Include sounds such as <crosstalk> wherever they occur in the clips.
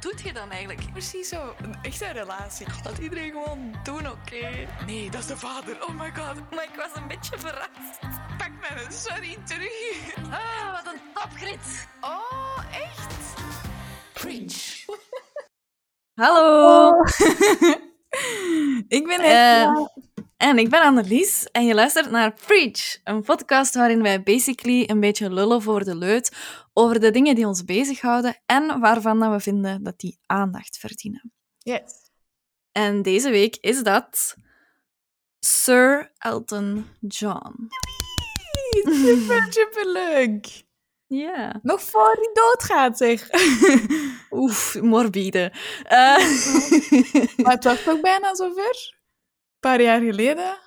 doet je dan eigenlijk? Precies zo, een echte relatie. Laat iedereen gewoon doen, oké? Nee, dat is de vader. Oh my god. Maar ik was een beetje verrast. Pak mijn sorry terug. Ah, wat een topgrit. Oh, echt? Cringe. Hallo. <laughs> ik ben Eh, en ik ben Annelies en je luistert naar Preach, een podcast waarin wij basically een beetje lullen voor de leut over de dingen die ons bezighouden en waarvan we vinden dat die aandacht verdienen. Yes. En deze week is dat Sir Elton John. Super, <laughs> super leuk. Ja. Nog voor hij doodgaat, zeg. <laughs> Oef, morbide. <laughs> Eh, maar het was toch bijna zover? Een paar jaar geleden.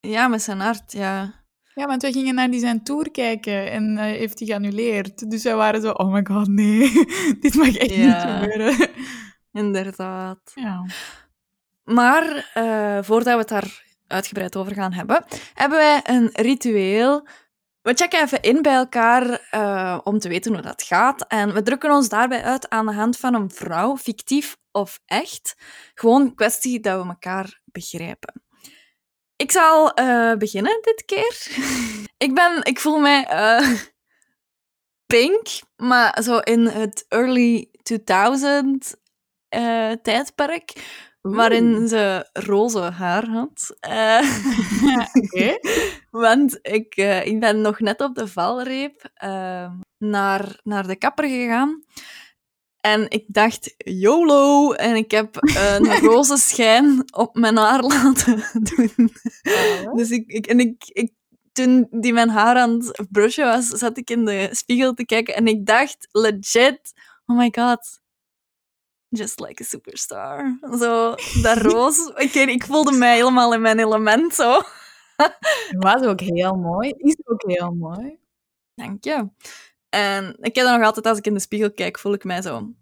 ja, met zijn hart, ja. Ja, want we gingen naar die zijn tour kijken en eh, heeft hij geannuleerd. Dus wij waren zo, oh my god, nee. <laughs> Dit mag echt Ja. niet gebeuren. <laughs> Inderdaad. Ja. Maar eh, voordat we het daar uitgebreid over gaan hebben, hebben wij een ritueel. We checken even in bij elkaar eh, om te weten hoe dat gaat. En we drukken ons daarbij uit aan de hand van een vrouw, fictief of echt. Gewoon een kwestie dat we elkaar begrijpen. Ik zal eh, beginnen dit keer. <laughs> ik, ben, ik voel mij eh, pink, maar zo in het early 2000 eh, tijdperk waarin ze roze haar had. Eh, <laughs> Oké. <laughs> want ik, eh, ik ben nog net op de valreep eh, naar, naar de kapper gegaan. En ik dacht, YOLO! En ik heb een <laughs> roze schijn op mijn haar laten doen. Dus ik, ik, en ik, ik, toen die mijn haar aan het brushen was, zat ik in de spiegel te kijken en ik dacht legit, oh my god, just like a superstar. Zo, dat roos. <laughs> Ik, ik voelde mij helemaal in mijn element, zo. Was ook heel mooi. Is ook heel mooi. Dank je. En ik heb dat nog altijd, als ik in de spiegel kijk, voel ik mij zo,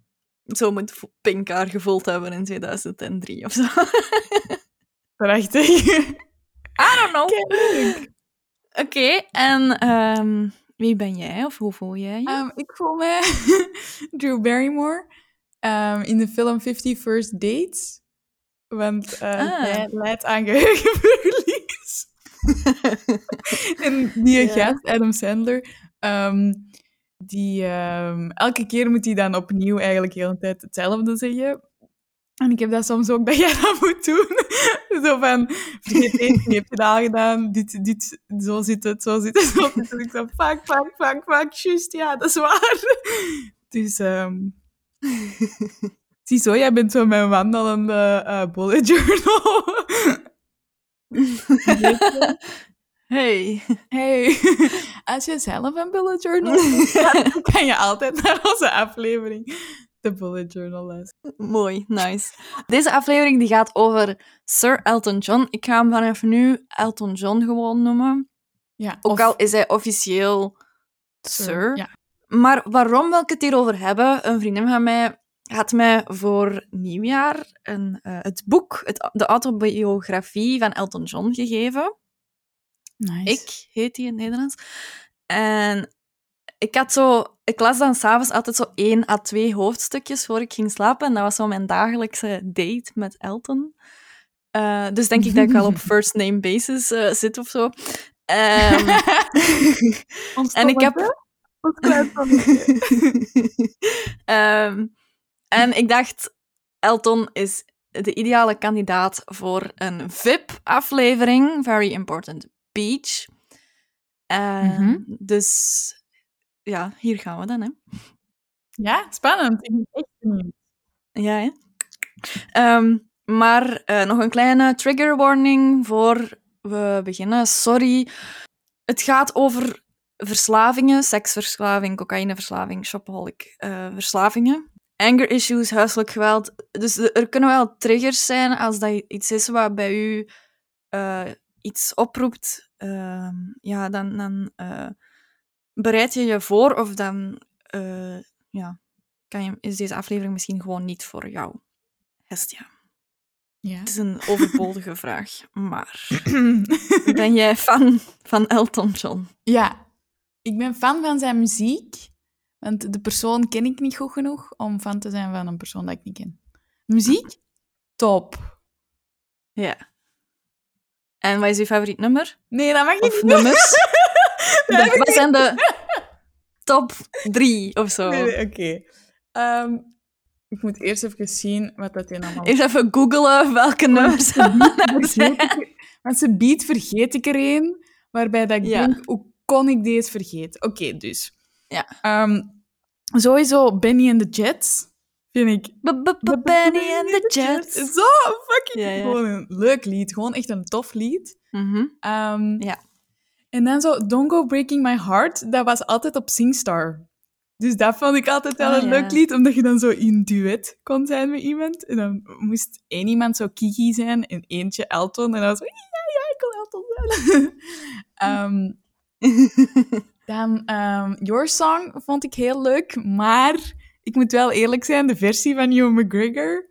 zo vo- pink haar gevoeld hebben in 2003 of zo. <laughs> Prachtig. I don't know. Oké, en ehm, wie ben jij of hoe voel jij je? Ehm, ik voel mij <laughs> Drew Barrymore ehm, in de film 50 First Dates. Want eh Ah. hij leidt aan geheugenverlies. en die gast, Adam Sandler, ehm, die, ehm, elke keer moet hij dan opnieuw eigenlijk de hele tijd hetzelfde zeggen. En ik heb dat soms ook dat jij <laughs> dat moet doen. <laughs> zo van, vergeet dit, je hebt het al gedaan, dit, dit, zo zit het, zo zit het, zo zit het. Ik zo, fuck, fuck, fuck, fuck, juist, ja, dat is waar. <laughs> Dus, <laughs> ziezo, jij bent zo mijn wandelende eh bullet journal. <laughs> Hey. Hey, <laughs> als je zelf een bullet journal hebt, dan kan je altijd naar onze aflevering de bullet journal luisteren. Mooi, nice. Deze aflevering die gaat over Sir Elton John. Ik ga hem vanaf nu Elton John gewoon noemen. Ja, Ook of al is hij officieel Sir. Ja. Maar waarom wil ik het hierover hebben? Een vriendin van mij had mij voor nieuwjaar een, eh, het boek, het, de autobiografie van Elton John gegeven. Nice. Ik heet die in het Nederlands. En ik had zo... Ik las dan s'avonds altijd zo één à twee hoofdstukjes voor ik ging slapen. En dat was zo mijn dagelijkse date met Elton. Eh, dus denk ik dat ik al op <laughs> first name basis eh, zit of zo. Ons <laughs> en ik heb... klein. <laughs> Ehm, en ik dacht, Elton is de ideale kandidaat voor een VIP-aflevering. Very Important Beach. Ehm, Mhm. Dus ja, hier gaan we dan. Hè. Ja, spannend. Ik ben echt benieuwd. Ja, hè? Ehm, maar eh, nog een kleine trigger warning voor we beginnen. Sorry. Het gaat over verslavingen, seksverslaving, cocaïneverslaving, shopaholic eh, verslavingen. Anger issues, huiselijk geweld. Dus er kunnen wel triggers zijn als dat iets is wat bij u eh, iets oproept. Ehm, ja, dan, dan eh, bereid je je voor of dan ja, kan je, is deze aflevering misschien gewoon niet voor jou. Hestia. Ja. Het is een overbodige <laughs> vraag, maar <clears throat> ben jij fan van Elton John? ja, ik ben fan van zijn muziek, Want de persoon ken ik niet goed genoeg om fan te zijn van een persoon dat ik niet ken. Muziek? Top. Ja. En wat is je favoriet nummer? Nee, dat mag Of niet. nummers? <laughs> Dat De- wat zijn de top drie of zo? Nee, nee, oké. Ehm, ik moet eerst even zien wat dat in allemaal... Eerst even googelen welke nummers er Vergeet zijn. <laughs> Want ze biedt vergeet ik er een, waarbij dat ik Ja. denk, hoe kon ik deze vergeten? Oké, dus. Ja. Ehm, sowieso Benny and the Jets, vind ik... Benny and the Jets. Zo fucking Ja, ja. gewoon een leuk lied. Gewoon echt een tof lied. Mhm. Ehm, Ja. En dan zo Don't Go Breaking My Heart, dat was altijd op Singstar. Dus dat vond ik altijd wel Ah, een leuk lied, omdat je dan zo in duet kon zijn met iemand. En dan moest één iemand zo Kiki zijn en eentje Elton. En dan was zo, ja, ja, ik wil Elton zijn. <laughs> Ehm, <laughs> dan ehm, Your Song vond ik heel leuk, maar ik moet wel eerlijk zijn, de versie van Ewan McGregor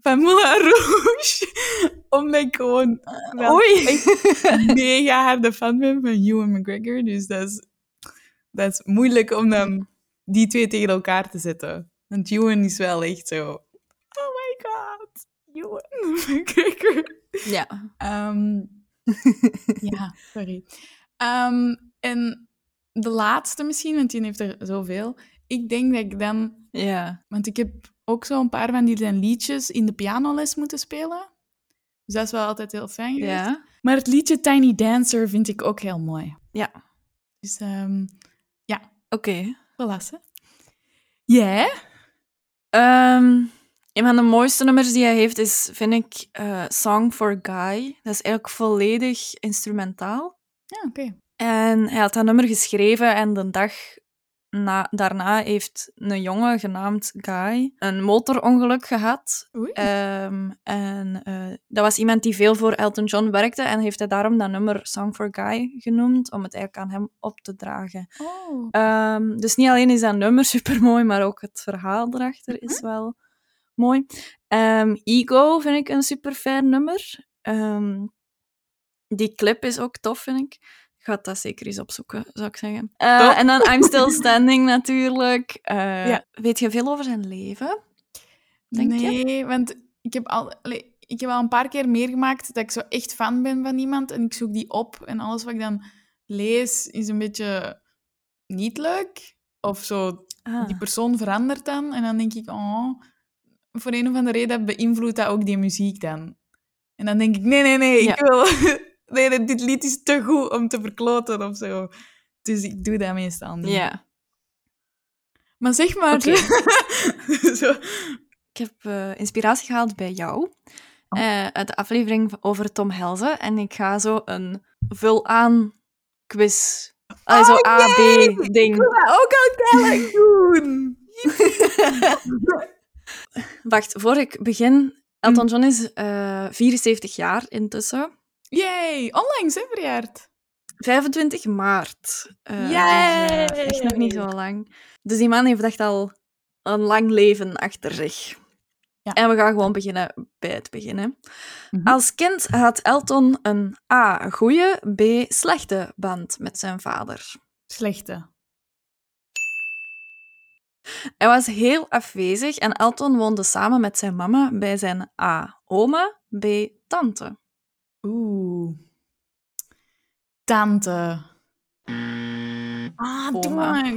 van Moulin Rouge, <laughs> omdat ik gewoon wel Oei. mega harde fan ben van Ewan McGregor, dus dat is, dat is moeilijk om dan die twee tegen elkaar te zetten. Want Ewan is wel echt zo, oh my god, Ewan McGregor. Ja. Ehm, <laughs> ja, sorry. Ehm, en de laatste misschien, want die heeft er zoveel. Ik denk dat ik dan... Ja. Want ik heb ook zo een paar van die zijn liedjes in de pianoles moeten spelen. Dus dat is wel altijd heel fijn geweest. Ja. Maar het liedje Tiny Dancer vind ik ook heel mooi. Ja. Dus ehm Oké. voilà. hè. Jij? Ehm, een van de mooiste nummers die hij heeft is, vind ik, eh, Song for Guy. Dat is eigenlijk volledig instrumentaal. Ja, oké. En hij had dat nummer geschreven en de dag na, daarna heeft een jongen genaamd Guy een motorongeluk gehad. Oei. Ehm, en eh, dat was iemand die veel voor Elton John werkte en heeft hij daarom dat nummer Song for Guy genoemd, om het eigenlijk aan hem op te dragen. oh. Ehm, dus niet alleen is dat nummer <laughs> supermooi, maar ook het verhaal erachter is wel mooi. Ehm, Ego vind ik een super fijn nummer. Die clip is ook tof, vind ik. Ik ga dat zeker eens opzoeken, zou ik zeggen. Eh, Top. en dan I'm Still Standing <laughs> natuurlijk. Eh, Ja. Weet je veel over zijn leven? Denk je? nee, want ik heb, al, ik heb al een paar keer meegemaakt dat ik zo echt fan ben van iemand en ik zoek die op en alles wat ik dan lees is een beetje niet leuk. Of zo, Ah. die persoon verandert dan en dan denk ik, oh, voor een of andere reden beïnvloedt dat ook die muziek dan. En dan denk ik, nee, nee, nee, ik Ja. wil... Nee, dit lied is te goed om te verkloten of zo. Dus ik doe dat meestal niet. Ja. Maar zeg maar... <laughs> Zo. Ik heb eh, inspiratie gehaald bij jou. Oh. eh, uit de aflevering over Tom Helzen. En ik ga zo een vul-aan quiz. Ah, zo Oh, A, yay! B ding. Ik wil dat ook al doen. <laughs> Wacht, voor ik begin. Elton John is eh 74 jaar intussen. Yay, onlangs, hè, verjaard. 25 maart. Eh, Yay! dus, echt nog niet zo lang. Dus die man heeft echt al een lang leven achter zich. Ja. En we gaan gewoon beginnen bij het begin. hè. Mhm. Als kind had Elton een A. goede, B. slechte band met zijn vader. Slechte. Hij was heel afwezig en Elton woonde samen met zijn mama bij zijn A. oma, B. tante. Oeh. Tante. Ah, doe maar.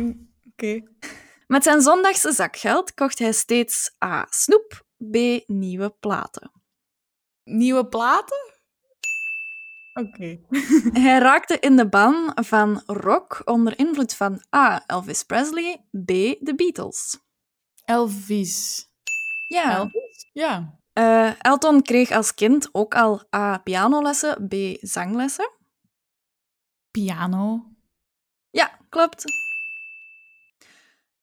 Oké. <laughs> Met zijn zondagse zakgeld kocht hij steeds A. snoep, B. nieuwe platen. Nieuwe platen? Oké. <laughs> Hij raakte in de ban van rock onder invloed van A. Elvis Presley, B. The Beatles. Elvis. Ja. Elvis? Ja. Eh, Elton kreeg als kind ook al A. pianolessen, B. zanglessen. Piano. Ja, klopt.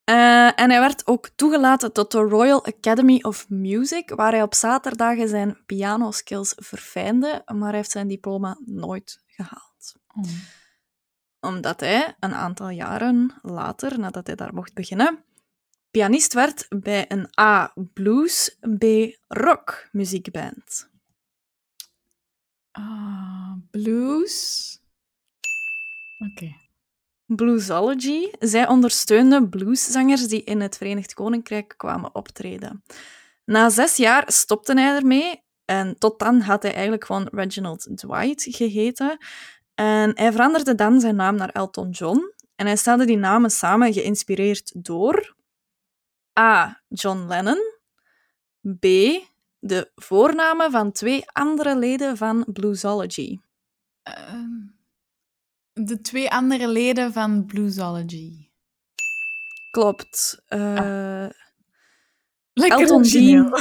Eh, en hij werd ook toegelaten tot de Royal Academy of Music, waar hij op zaterdagen zijn pianoskills verfijnde, maar hij heeft zijn diploma nooit gehaald. Oh. Omdat hij een aantal jaren later, nadat hij daar mocht beginnen, pianist werd bij een A. blues, B. rock muziekband. Ah, blues. Oké. Bluesology. Zij ondersteunde blueszangers die in het Verenigd Koninkrijk kwamen optreden. Na zes jaar stopte hij ermee. En tot dan had hij eigenlijk gewoon Reginald Dwight geheten. En hij veranderde dan zijn naam naar Elton John. En hij stelde die namen samen geïnspireerd door A. John Lennon. B. De voornamen van twee andere leden van Bluesology. Ehm, de twee andere leden van Bluesology. Klopt. Eh, Lekker Elton origineel.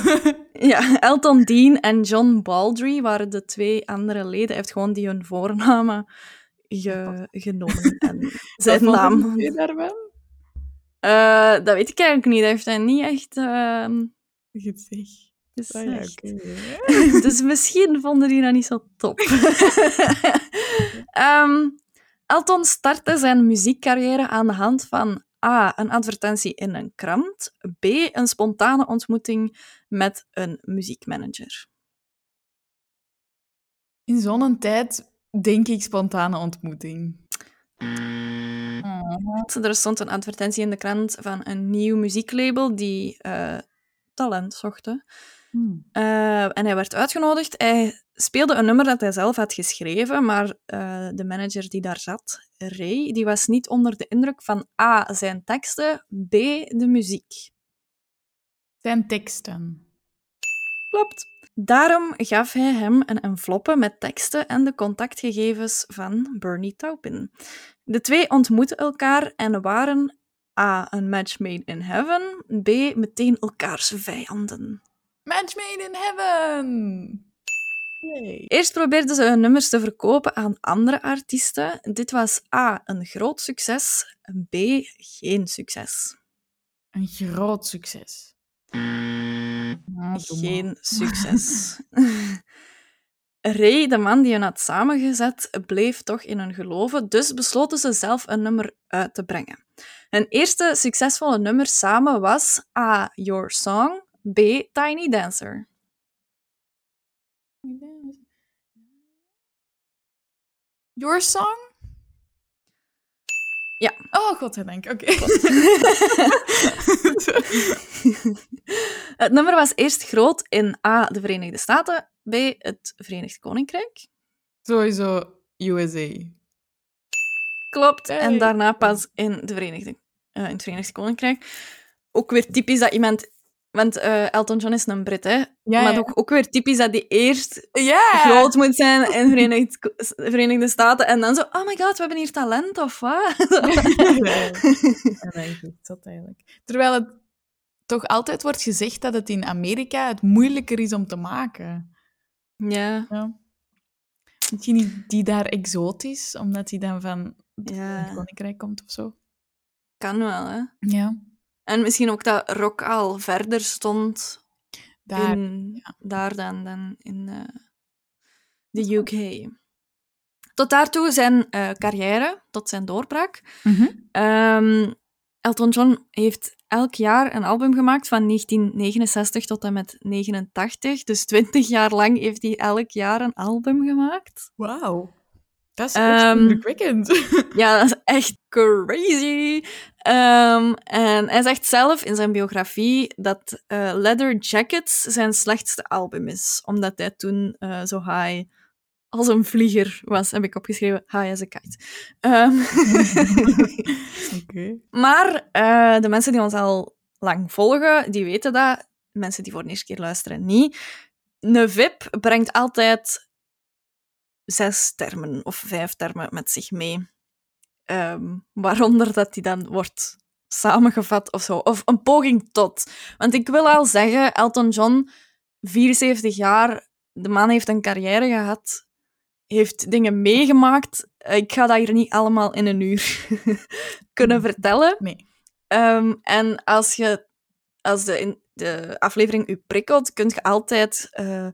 <laughs> ja, Elton Dean en John Baldry waren de twee andere leden. Hij heeft gewoon die hun voornamen ge- genomen. En <laughs> zijn naam. vond Eh, dat weet ik eigenlijk niet. Hij heeft hij niet echt ehm, Gezegd. Ja, oké. <laughs> dus misschien vonden die dat niet zo top. <laughs> Ehm, Elton startte zijn muziekcarrière aan de hand van A. Een advertentie in een krant. B. Een spontane ontmoeting met een muziekmanager. In zo'n tijd denk ik spontane ontmoeting. Er stond een advertentie in de krant van een nieuw muzieklabel die eh, talent zochten. Hmm. Eh, en hij werd uitgenodigd. Hij speelde een nummer dat hij zelf had geschreven, maar eh, de manager die daar zat, Ray, die was niet onder de indruk van A, zijn teksten, B, de muziek. Zijn teksten. Klopt. Daarom gaf hij hem een enveloppe met teksten en de contactgegevens van Bernie Taupin. De twee ontmoetten elkaar en waren A. een match made in heaven, B. meteen elkaars vijanden. Match made in heaven! Yay. Eerst probeerden ze hun nummers te verkopen aan andere artiesten. Dit was A. een groot succes, B. geen succes. Een groot succes. Ah. Geen succes. <laughs> Ray, de man die hen had samengezet, bleef toch in hun geloven, dus besloten ze zelf een nummer uit te brengen. Hun eerste succesvolle nummer samen was A. Your Song, B. Tiny Dancer. Your song? Ja. Oh, godzijdank. Oké. <laughs> Het nummer was eerst groot in A. de Verenigde Staten, B. het Verenigd Koninkrijk. Sowieso USA. Klopt. En daarna pas in, de Verenigde, eh, in het Verenigd Koninkrijk. Ook weer typisch dat iemand... Want eh, Elton John is een Brit, hè? Ja, maar ja. ook, ook weer typisch dat die eerst groot moet zijn in de Verenigd, Verenigde Staten en dan zo... Oh my god, we hebben hier talent, of wat? <laughs> <laughs> Ja, dat eigenlijk. Terwijl het toch altijd wordt gezegd dat het in Amerika het moeilijker is om te maken. ja, Ja. Misschien is die daar exotisch, omdat hij dan van het. Koninkrijk komt of zo. kan wel, hè? Ja. En misschien ook dat rock al verder stond Daar. in, daar dan, dan in eh, de UK. Tot daartoe zijn eh, carrière, tot zijn doorbraak. Mhm. Ehm, Elton John heeft elk jaar een album gemaakt van 1969 tot en met 89. Dus 20 jaar lang heeft hij elk jaar een album gemaakt. Wauw. Dat is echt Ehm, indrukwekkend. <laughs> Ja, dat is echt crazy. Ehm, en hij zegt zelf in zijn biografie dat eh, Leather Jackets zijn slechtste album is. Omdat hij toen eh, zo high als een vlieger was, heb ik opgeschreven. High as a kite. Ehm, <laughs> <laughs> maar eh, de mensen die ons al lang volgen, die weten dat. Mensen die voor de eerste keer luisteren, niet. Een VIP brengt altijd zes termen of vijf termen met zich mee. Ehm, waaronder dat die dan wordt samengevat of zo. Of een poging tot. Want ik wil al zeggen, Elton John, 74 jaar, de man heeft een carrière gehad, heeft dingen meegemaakt. Eh, Ik ga dat hier niet allemaal in een uur <laughs> kunnen vertellen. Nee. Ehm, en als, je, als de, in, de aflevering u prikkelt, kunt je altijd eh,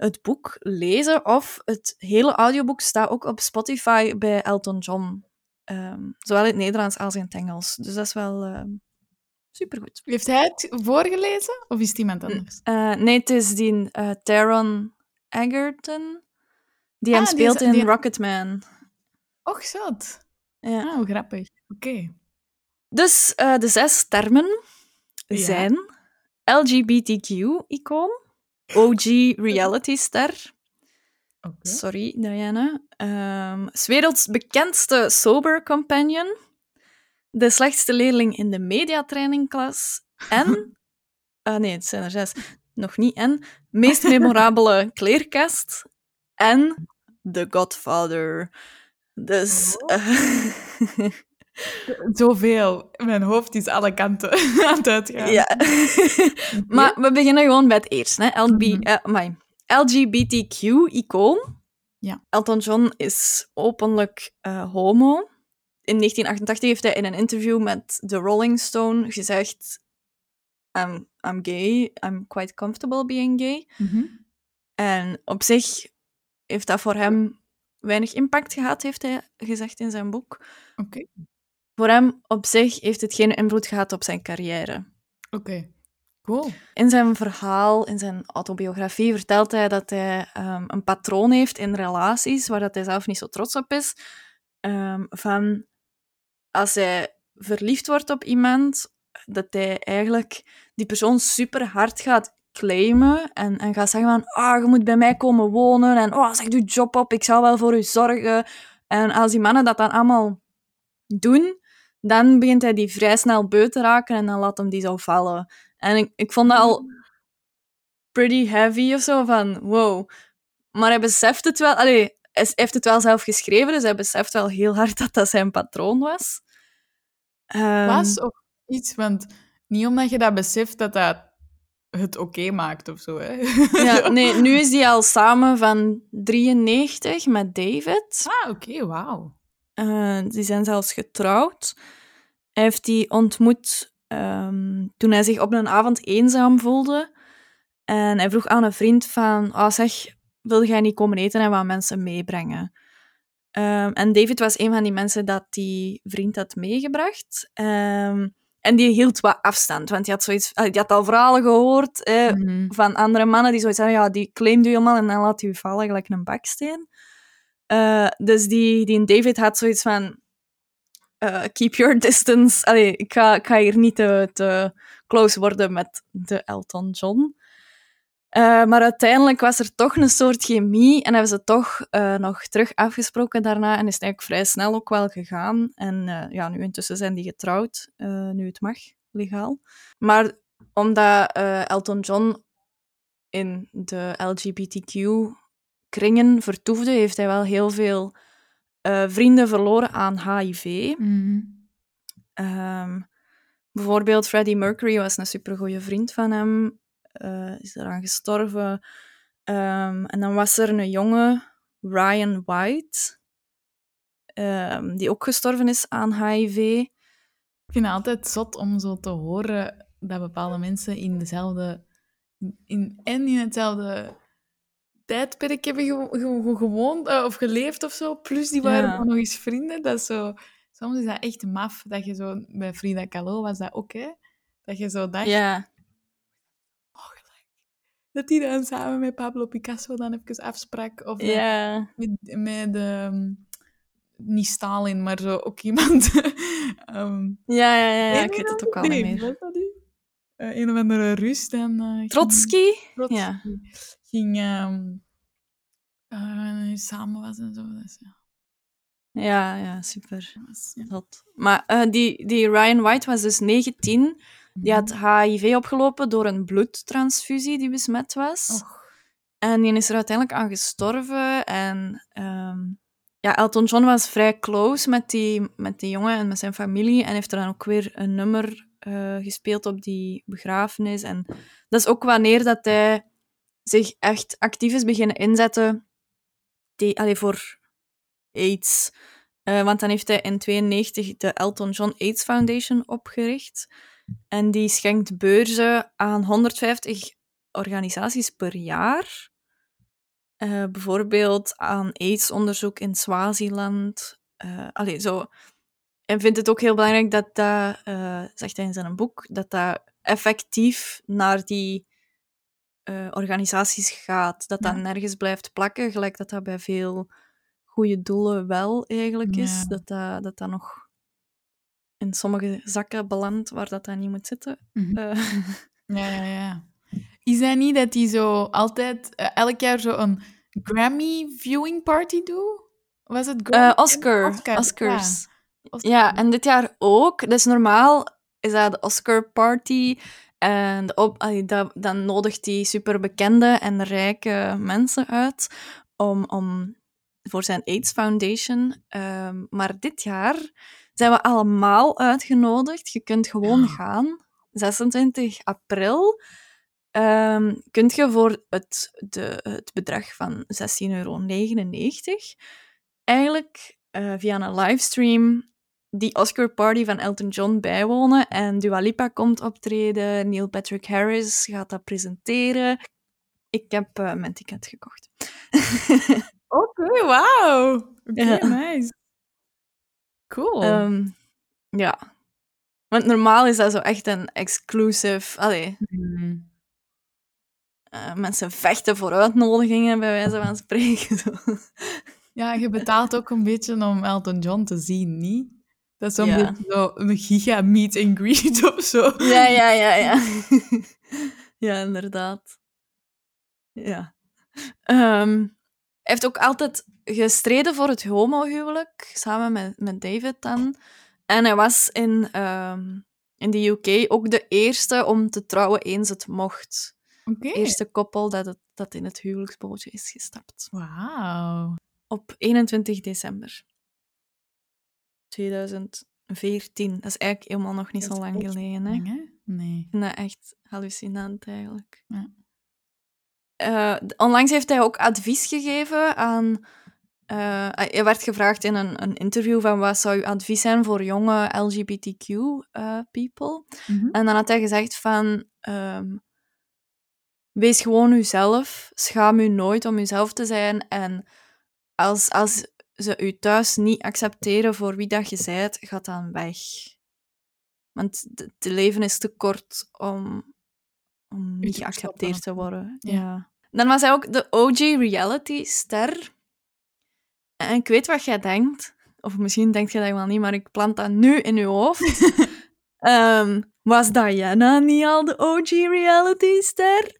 het boek lezen. Of het hele audioboek staat ook op Spotify bij Elton John. Ehm, zowel in het Nederlands als in het Engels. Dus dat is wel ehm, supergoed. Heeft hij het voorgelezen of is het iemand anders? Eh, nee, het is die eh Taron Egerton. Die hem Ah, die speelt in Rocketman. Och, zat. Ja. Ah, hoe grappig. Oké. Dus eh, de zes termen Ja. zijn LGBTQ-icoon, OG reality-ster, Oké. sorry Diana, ehm 's werelds bekendste sober companion, de slechtste leerling in de mediatrainingklas en... <laughs> ah nee, het zijn er zes. Nog niet en. Meest memorabele <laughs> kleerkast en The Godfather. Dus... eh, <laughs> <laughs> Zoveel. Mijn hoofd is alle kanten <laughs> aan het uitgaan. ja. <laughs> maar we beginnen gewoon bij het eerst. Hè. LB, Mhm. eh. LGBTQ-icoon. Ja. Elton John is openlijk eh, homo. In 1988 heeft hij in een interview met The Rolling Stone gezegd... I'm, I'm gay. I'm quite comfortable being gay. Mhm. En op zich heeft dat voor hem weinig impact gehad, heeft hij gezegd in zijn boek. Oké. Voor hem op zich heeft het geen invloed gehad op zijn carrière. Oké. Cool. In zijn verhaal, in zijn autobiografie, vertelt hij dat hij ehm, een patroon heeft in relaties waar dat hij zelf niet zo trots op is. Ehm, van als hij verliefd wordt op iemand, dat hij eigenlijk die persoon super hard gaat claimen en, en gaat zeggen van ah, je moet bij mij komen wonen en oh, zeg je job op, ik zal wel voor u zorgen. En als die mannen dat dan allemaal doen, dan begint hij die vrij snel beu te raken en dan laat hem die zo vallen. En ik, ik vond dat al pretty heavy of zo, van wow. Maar hij beseft het wel, allee, hij heeft het wel zelf geschreven, dus hij beseft wel heel hard <laughs> dat dat zijn patroon was. Ehm, Was of iets, want niet omdat je dat beseft dat dat het oké maakt of zo. Hè? <laughs> ja, nee, nu is hij al samen van 93 met David. Ah, oké, wauw. Eh, die zijn zelfs getrouwd. Hij heeft die ontmoet ehm, toen hij zich op een avond eenzaam voelde. En hij vroeg aan een vriend van, ah zeg, wil jij niet komen eten en wat mensen meebrengen? Ehm, en David was een van die mensen dat die vriend had meegebracht. Ehm, en die hield wat afstand, want die had, zoiets, ah, die had al verhalen gehoord Mhm. van andere mannen die zoiets hadden, ja, die claimt u helemaal en dan laat u vallen gelijk een baksteen. Eh, dus die, die David had zoiets van, eh, keep your distance. Allee, ik ga, ik ga hier niet te, te close worden met de Elton John. Eh, maar uiteindelijk was er toch een soort chemie en hebben ze toch nog terug afgesproken daarna en is het eigenlijk vrij snel ook wel gegaan. En ja, nu intussen zijn die getrouwd, nu het mag, legaal. Maar omdat Elton John in de LGBTQ-kringen vertoefde, heeft hij wel heel veel eh, vrienden verloren aan HIV. Mhm. Ehm, bijvoorbeeld Freddie Mercury was een supergoeie vriend van hem, eh, is eraan gestorven. Ehm, en dan was er een jonge, Ryan White, ehm, die ook gestorven is aan HIV. Ik vind het altijd zot om zo te horen dat bepaalde mensen in dezelfde... In, en in hetzelfde tijdperk hebben ge- ge- ge- gewoond eh, of geleefd of zo. Plus die waren Ja. nog eens vrienden. Dat zo... Soms is dat echt maf. Dat je zo... Bij Frida Kahlo was dat ook, hè? Dat je zo dacht... Ja, Dat die dan samen met Pablo Picasso dan even afsprak. Of ja. met, met ehm, niet Stalin, maar zo ook iemand. <laughs> ehm, Ja, ja, ja, ik weet het ook al niet meer. wat was dat nu? Eh, een of andere Rus dan... eh, Trotsky? Trotsky Ja. Ging ehm, eh, samen was en zo. Dus, ja, Ja, ja, super. dat. Maar eh, die, die Ryan White was dus 19. Die had HIV opgelopen door een bloedtransfusie die besmet was. Och, En die is er uiteindelijk aan gestorven. En ehm, ja, Elton John was vrij close met die, met die jongen en met zijn familie. En heeft er dan ook weer een nummer eh, gespeeld op die begrafenis. En dat is ook wanneer dat hij zich echt actief is beginnen inzetten die, allee, voor AIDS. Eh, want dan heeft hij in 92 de Elton John AIDS Foundation opgericht. En die schenkt beurzen aan 150 organisaties per jaar. Eh, bijvoorbeeld aan AIDS-onderzoek in Swaziland. Eh allee, zo. En vindt het ook heel belangrijk dat dat, eh, zegt hij in zijn boek, dat dat effectief naar die eh, organisaties gaat. Dat dat Ja. nergens blijft plakken, gelijk dat dat bij veel goede doelen wel eigenlijk is. Ja. Dat, dat dat dat nog in sommige zakken belandt waar dat, dat niet moet zitten. Mhm. Eh, <laughs> Ja, ja, ja. Is dat niet dat die zo altijd elk jaar zo een Grammy viewing party doet? Was het Grammy? eh, Oscar. Oscar, Oscars. ja. Oscar. Ja, en dit jaar ook. Dus normaal is dat de Oscar Party. En de op, allee, dat, dan nodigt die superbekende en rijke mensen uit om, om, voor zijn AIDS Foundation. Ehm, maar dit jaar zijn we allemaal uitgenodigd. Je kunt gewoon Ja. gaan. 26 april ehm, kunt je voor het, de, het bedrag van 16,99 euro eigenlijk eh, via een livestream die Oscar Party van Elton John bijwonen. En Dua Lipa komt optreden, Neil Patrick Harris gaat dat presenteren. Ik heb eh, mijn ticket gekocht. <laughs> Oké, wauw. Oké, Ja. nice. Cool. Ehm, ja. Want normaal is dat zo echt een exclusive... Allee, Mhm. eh, mensen vechten voor uitnodigingen, bij wijze van spreken. <laughs> <laughs> Ja, je betaalt ook een beetje om Elton John te zien, niet? Dat is zo'n Ja. beetje zo een giga meet and greet <laughs> of zo. Ja, ja, ja, ja. <laughs> ja, inderdaad. Ja. Ehm, hij heeft ook altijd gestreden voor het homohuwelijk, samen met, met David dan. En hij was in, ehm, in de UK ook de eerste om te trouwen eens het mocht. Oké. Eerste koppel dat, het, dat in het huwelijksbootje is gestapt. Wauw. Op 21 december 2014. Dat is eigenlijk helemaal nog niet zo lang geleden. Hè? Nee. Ik vind dat echt hallucinant eigenlijk. Ja. Eh, onlangs heeft hij ook advies gegeven aan. eh, hij werd gevraagd in een, een interview van wat zou uw advies zijn voor jonge LGBTQ-people. Mhm. En dan had hij gezegd van... ehm, wees gewoon uzelf. Schaam u nooit om uzelf te zijn. En als, als ze u thuis niet accepteren voor wie dat je bent, ga dan weg. Want het leven is te kort om, om niet te geaccepteerd te worden. Ja. Ja. Dan was hij ook de OG reality-ster. En ik weet wat jij denkt. Of misschien denk je dat wel niet, maar ik plant dat nu in je hoofd. <laughs> Ehm, was Diana niet al de OG reality-ster?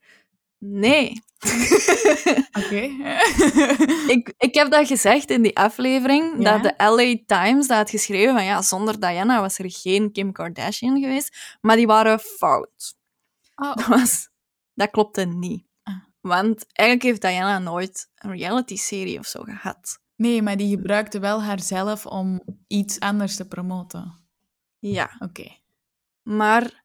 Nee. <laughs> Oké. <laughs> ik, ik heb dat gezegd in die aflevering, Ja? dat de LA Times dat had geschreven van ja, zonder Diana was er geen Kim Kardashian geweest, maar die waren fout. Oh, Dat, was, dat klopte niet. Ah. Want eigenlijk heeft Diana nooit een reality-serie of zo gehad. nee, maar die gebruikte wel haarzelf om iets anders te promoten. Ja. Oké. Maar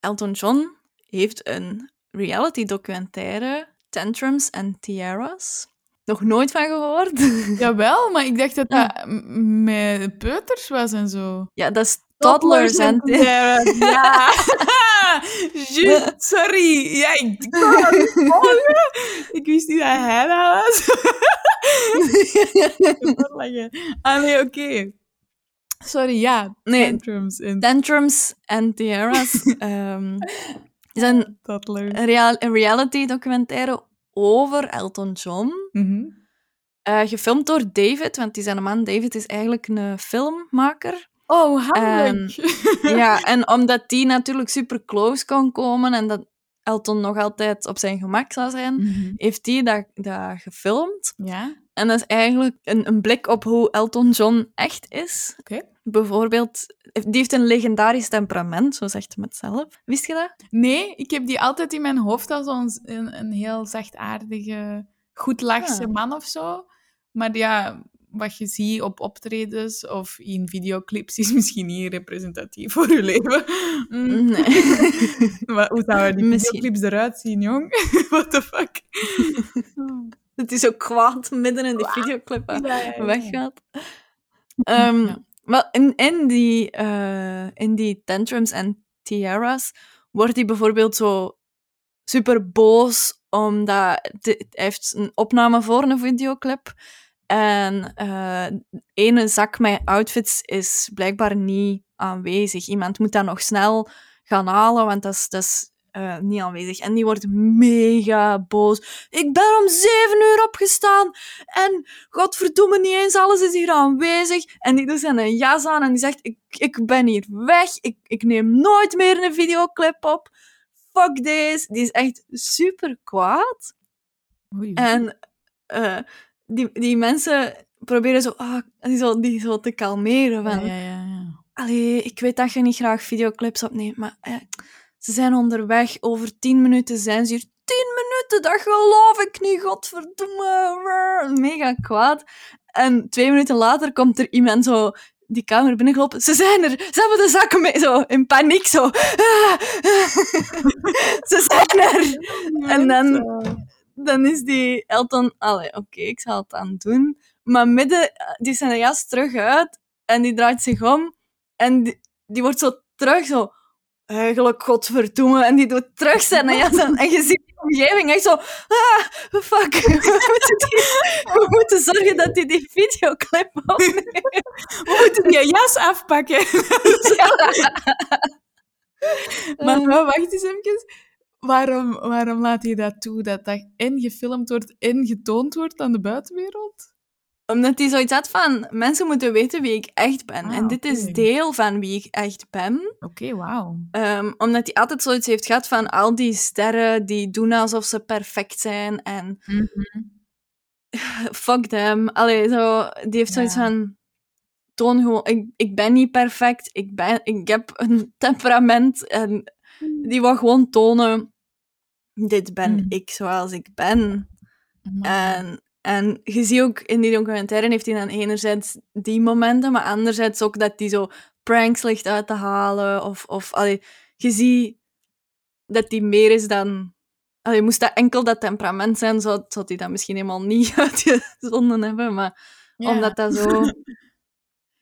Elton John heeft een reality-documentaire, Tantrums and Tiaras. Nog nooit van gehoord? <laughs> Jawel, maar ik dacht dat dat met peuters was en zo. ja, dat is Toddlers and Tiaras. <laughs> Ja. <laughs> Sorry. Ja, ik, ik wou dat niet volgen. Ik wist niet dat hij dat was. ah, nee, oké. Sorry, ja. Nee, Tantrums en Tantrums and Tiaras ehm, is een, een real- een reality-documentaire over Elton John. Mhm. Eh, gefilmd door David, want die zijn man David is eigenlijk een filmmaker. Oh, handig. <laughs> ja, en omdat die natuurlijk super close kon komen en dat Elton nog altijd op zijn gemak zou zijn, Mhm. heeft hij dat, dat gefilmd. Ja, En dat is eigenlijk een, een blik op hoe Elton John echt is. oké. Bijvoorbeeld, die heeft een legendarisch temperament, zo zegt hij het zelf. Wist je dat? Nee, ik heb die altijd in mijn hoofd als een, een heel zachtaardige, goed lachse Ah. man of zo. Maar ja, wat je ziet op optredens of in videoclips is <laughs> misschien niet representatief voor je leven. Mm. Nee. <laughs> Maar hoe zouden die <laughs> Misschien. videoclips eruit zien, jong? What the fuck? Het is ook kwaad midden in die videoclip weggaat. Ehm, Ja. Wel, in, in, die, eh, in die tantrums en tiaras wordt hij bijvoorbeeld zo super boos omdat de- hij heeft een opname voor een videoclip en eh ene zak met outfits is blijkbaar niet aanwezig. Iemand moet dat nog snel gaan halen, want dat is, dat is eh, niet aanwezig. En die wordt mega boos. Ik ben om zeven uur opgestaan en godverdomme niet eens alles is hier aanwezig. En die doet zijn jas aan en die zegt, ik, ik ben hier weg. Ik, ik neem nooit meer een videoclip op. Fuck this. Die is echt super kwaad. Oei. En eh, die, die mensen proberen zo, ah, die zo, die zo te kalmeren. Van, ja, ja, ja. Allee, ik weet dat je niet graag videoclips opneemt, maar eh, ze zijn onderweg. Over tien minuten zijn ze hier. Tien minuten, dat geloof ik niet, godverdomme. Mega kwaad. En twee minuten later komt er iemand zo die kamer binnengelopen. Ze zijn er, ze hebben de zakken mee. Zo, in paniek, zo. <laughs> Ze zijn er. En dan, dan is die Elton... Allee, oké, ik zal het aan doen. Maar midden, die zijn jas terug uit en die draait zich om en die, die wordt zo terug zo... Eigenlijk, godverdomme. En die doet terug zijn jas aan. En je ziet die omgeving echt zo... Ah, fuck. <laughs> We moeten, die- we moeten zorgen dat hij die videoclip opneemt. We moeten die jas afpakken. <laughs> Maar Eh. nou, wacht eens even. Waarom, waarom laat je dat toe? Dat dat en gefilmd wordt en getoond wordt aan de buitenwereld? Omdat hij zoiets had van... Mensen moeten weten wie ik echt ben. Ah, en dit is deel van wie ik echt ben. Oké, wauw. Ehm, omdat hij altijd zoiets heeft gehad van al die sterren die doen alsof ze perfect zijn en <laughs> fuck them. Allee, zo, die heeft zoiets Ja. van toon gewoon, ik, ik ben niet perfect, ik, ben, ik heb een <laughs> temperament en die wil gewoon tonen, dit ben Mm. ik zoals ik ben. En, en je ziet ook in die documentaire heeft hij dan enerzijds die momenten, maar anderzijds ook dat hij zo pranks ligt uit te halen. Of, of allee, je ziet dat hij meer is dan... Allee, moest dat enkel dat temperament zijn, zou, zou hij dat misschien helemaal niet <laughs> uitgezonden hebben. Maar Ja. omdat dat zo... <laughs>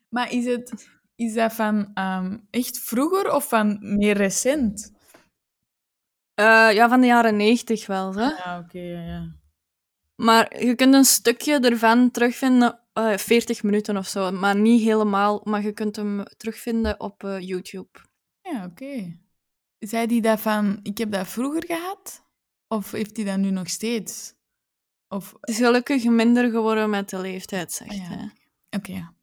Maar is, het, is dat van ehm, echt vroeger of van meer recent? eh, ja, van de jaren negentig wel. Hè? Ja, oké, ja, ja. Maar je kunt een stukje ervan terugvinden, eh 40 minuten of zo. Maar niet helemaal, maar je kunt hem terugvinden op eh, YouTube. Ja, oké. Zei die dat van, ik heb dat vroeger gehad? Of heeft hij dat nu nog steeds? Of, Het is gelukkig minder geworden met de leeftijd, zegt Ah, ja. hij. oké.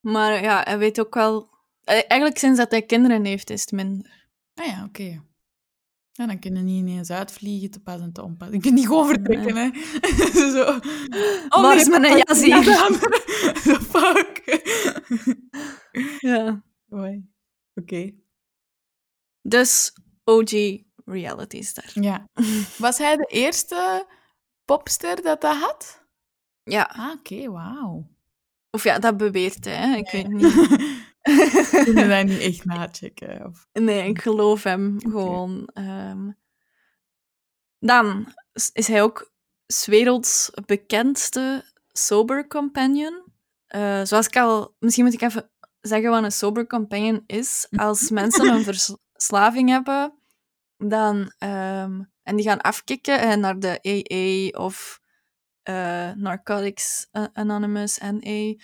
Maar ja, hij weet ook wel... eh, Eigenlijk sinds dat hij kinderen heeft, is het minder. Ah ja, oké. Ja, dan kunnen niet ineens uitvliegen, te pas en te onpas. Ik kan niet gewoon vertrekken, hè. <laughs> Zo. Oh, Waar nee, is mijn jas ja, hier? Zo, <laughs> fuck. Ja. Oké. Dus OG reality star. Ja. <laughs> Was hij de eerste popster dat dat had? Ja. Ah, oké, wauw. Of ja, dat beweert hij. hè. Ik weet niet. Kun je dat niet echt nachecken? Of... Nee, ik geloof hem gewoon. ehm. Dan is- hij ook werelds bekendste sober companion. Eh, zoals ik al... Misschien moet ik even zeggen wat een sober companion is. Als <laughs> mensen een verslaving hebben, dan... ehm, en die gaan afkicken en naar de AA of eh, Narcotics Anonymous, NA,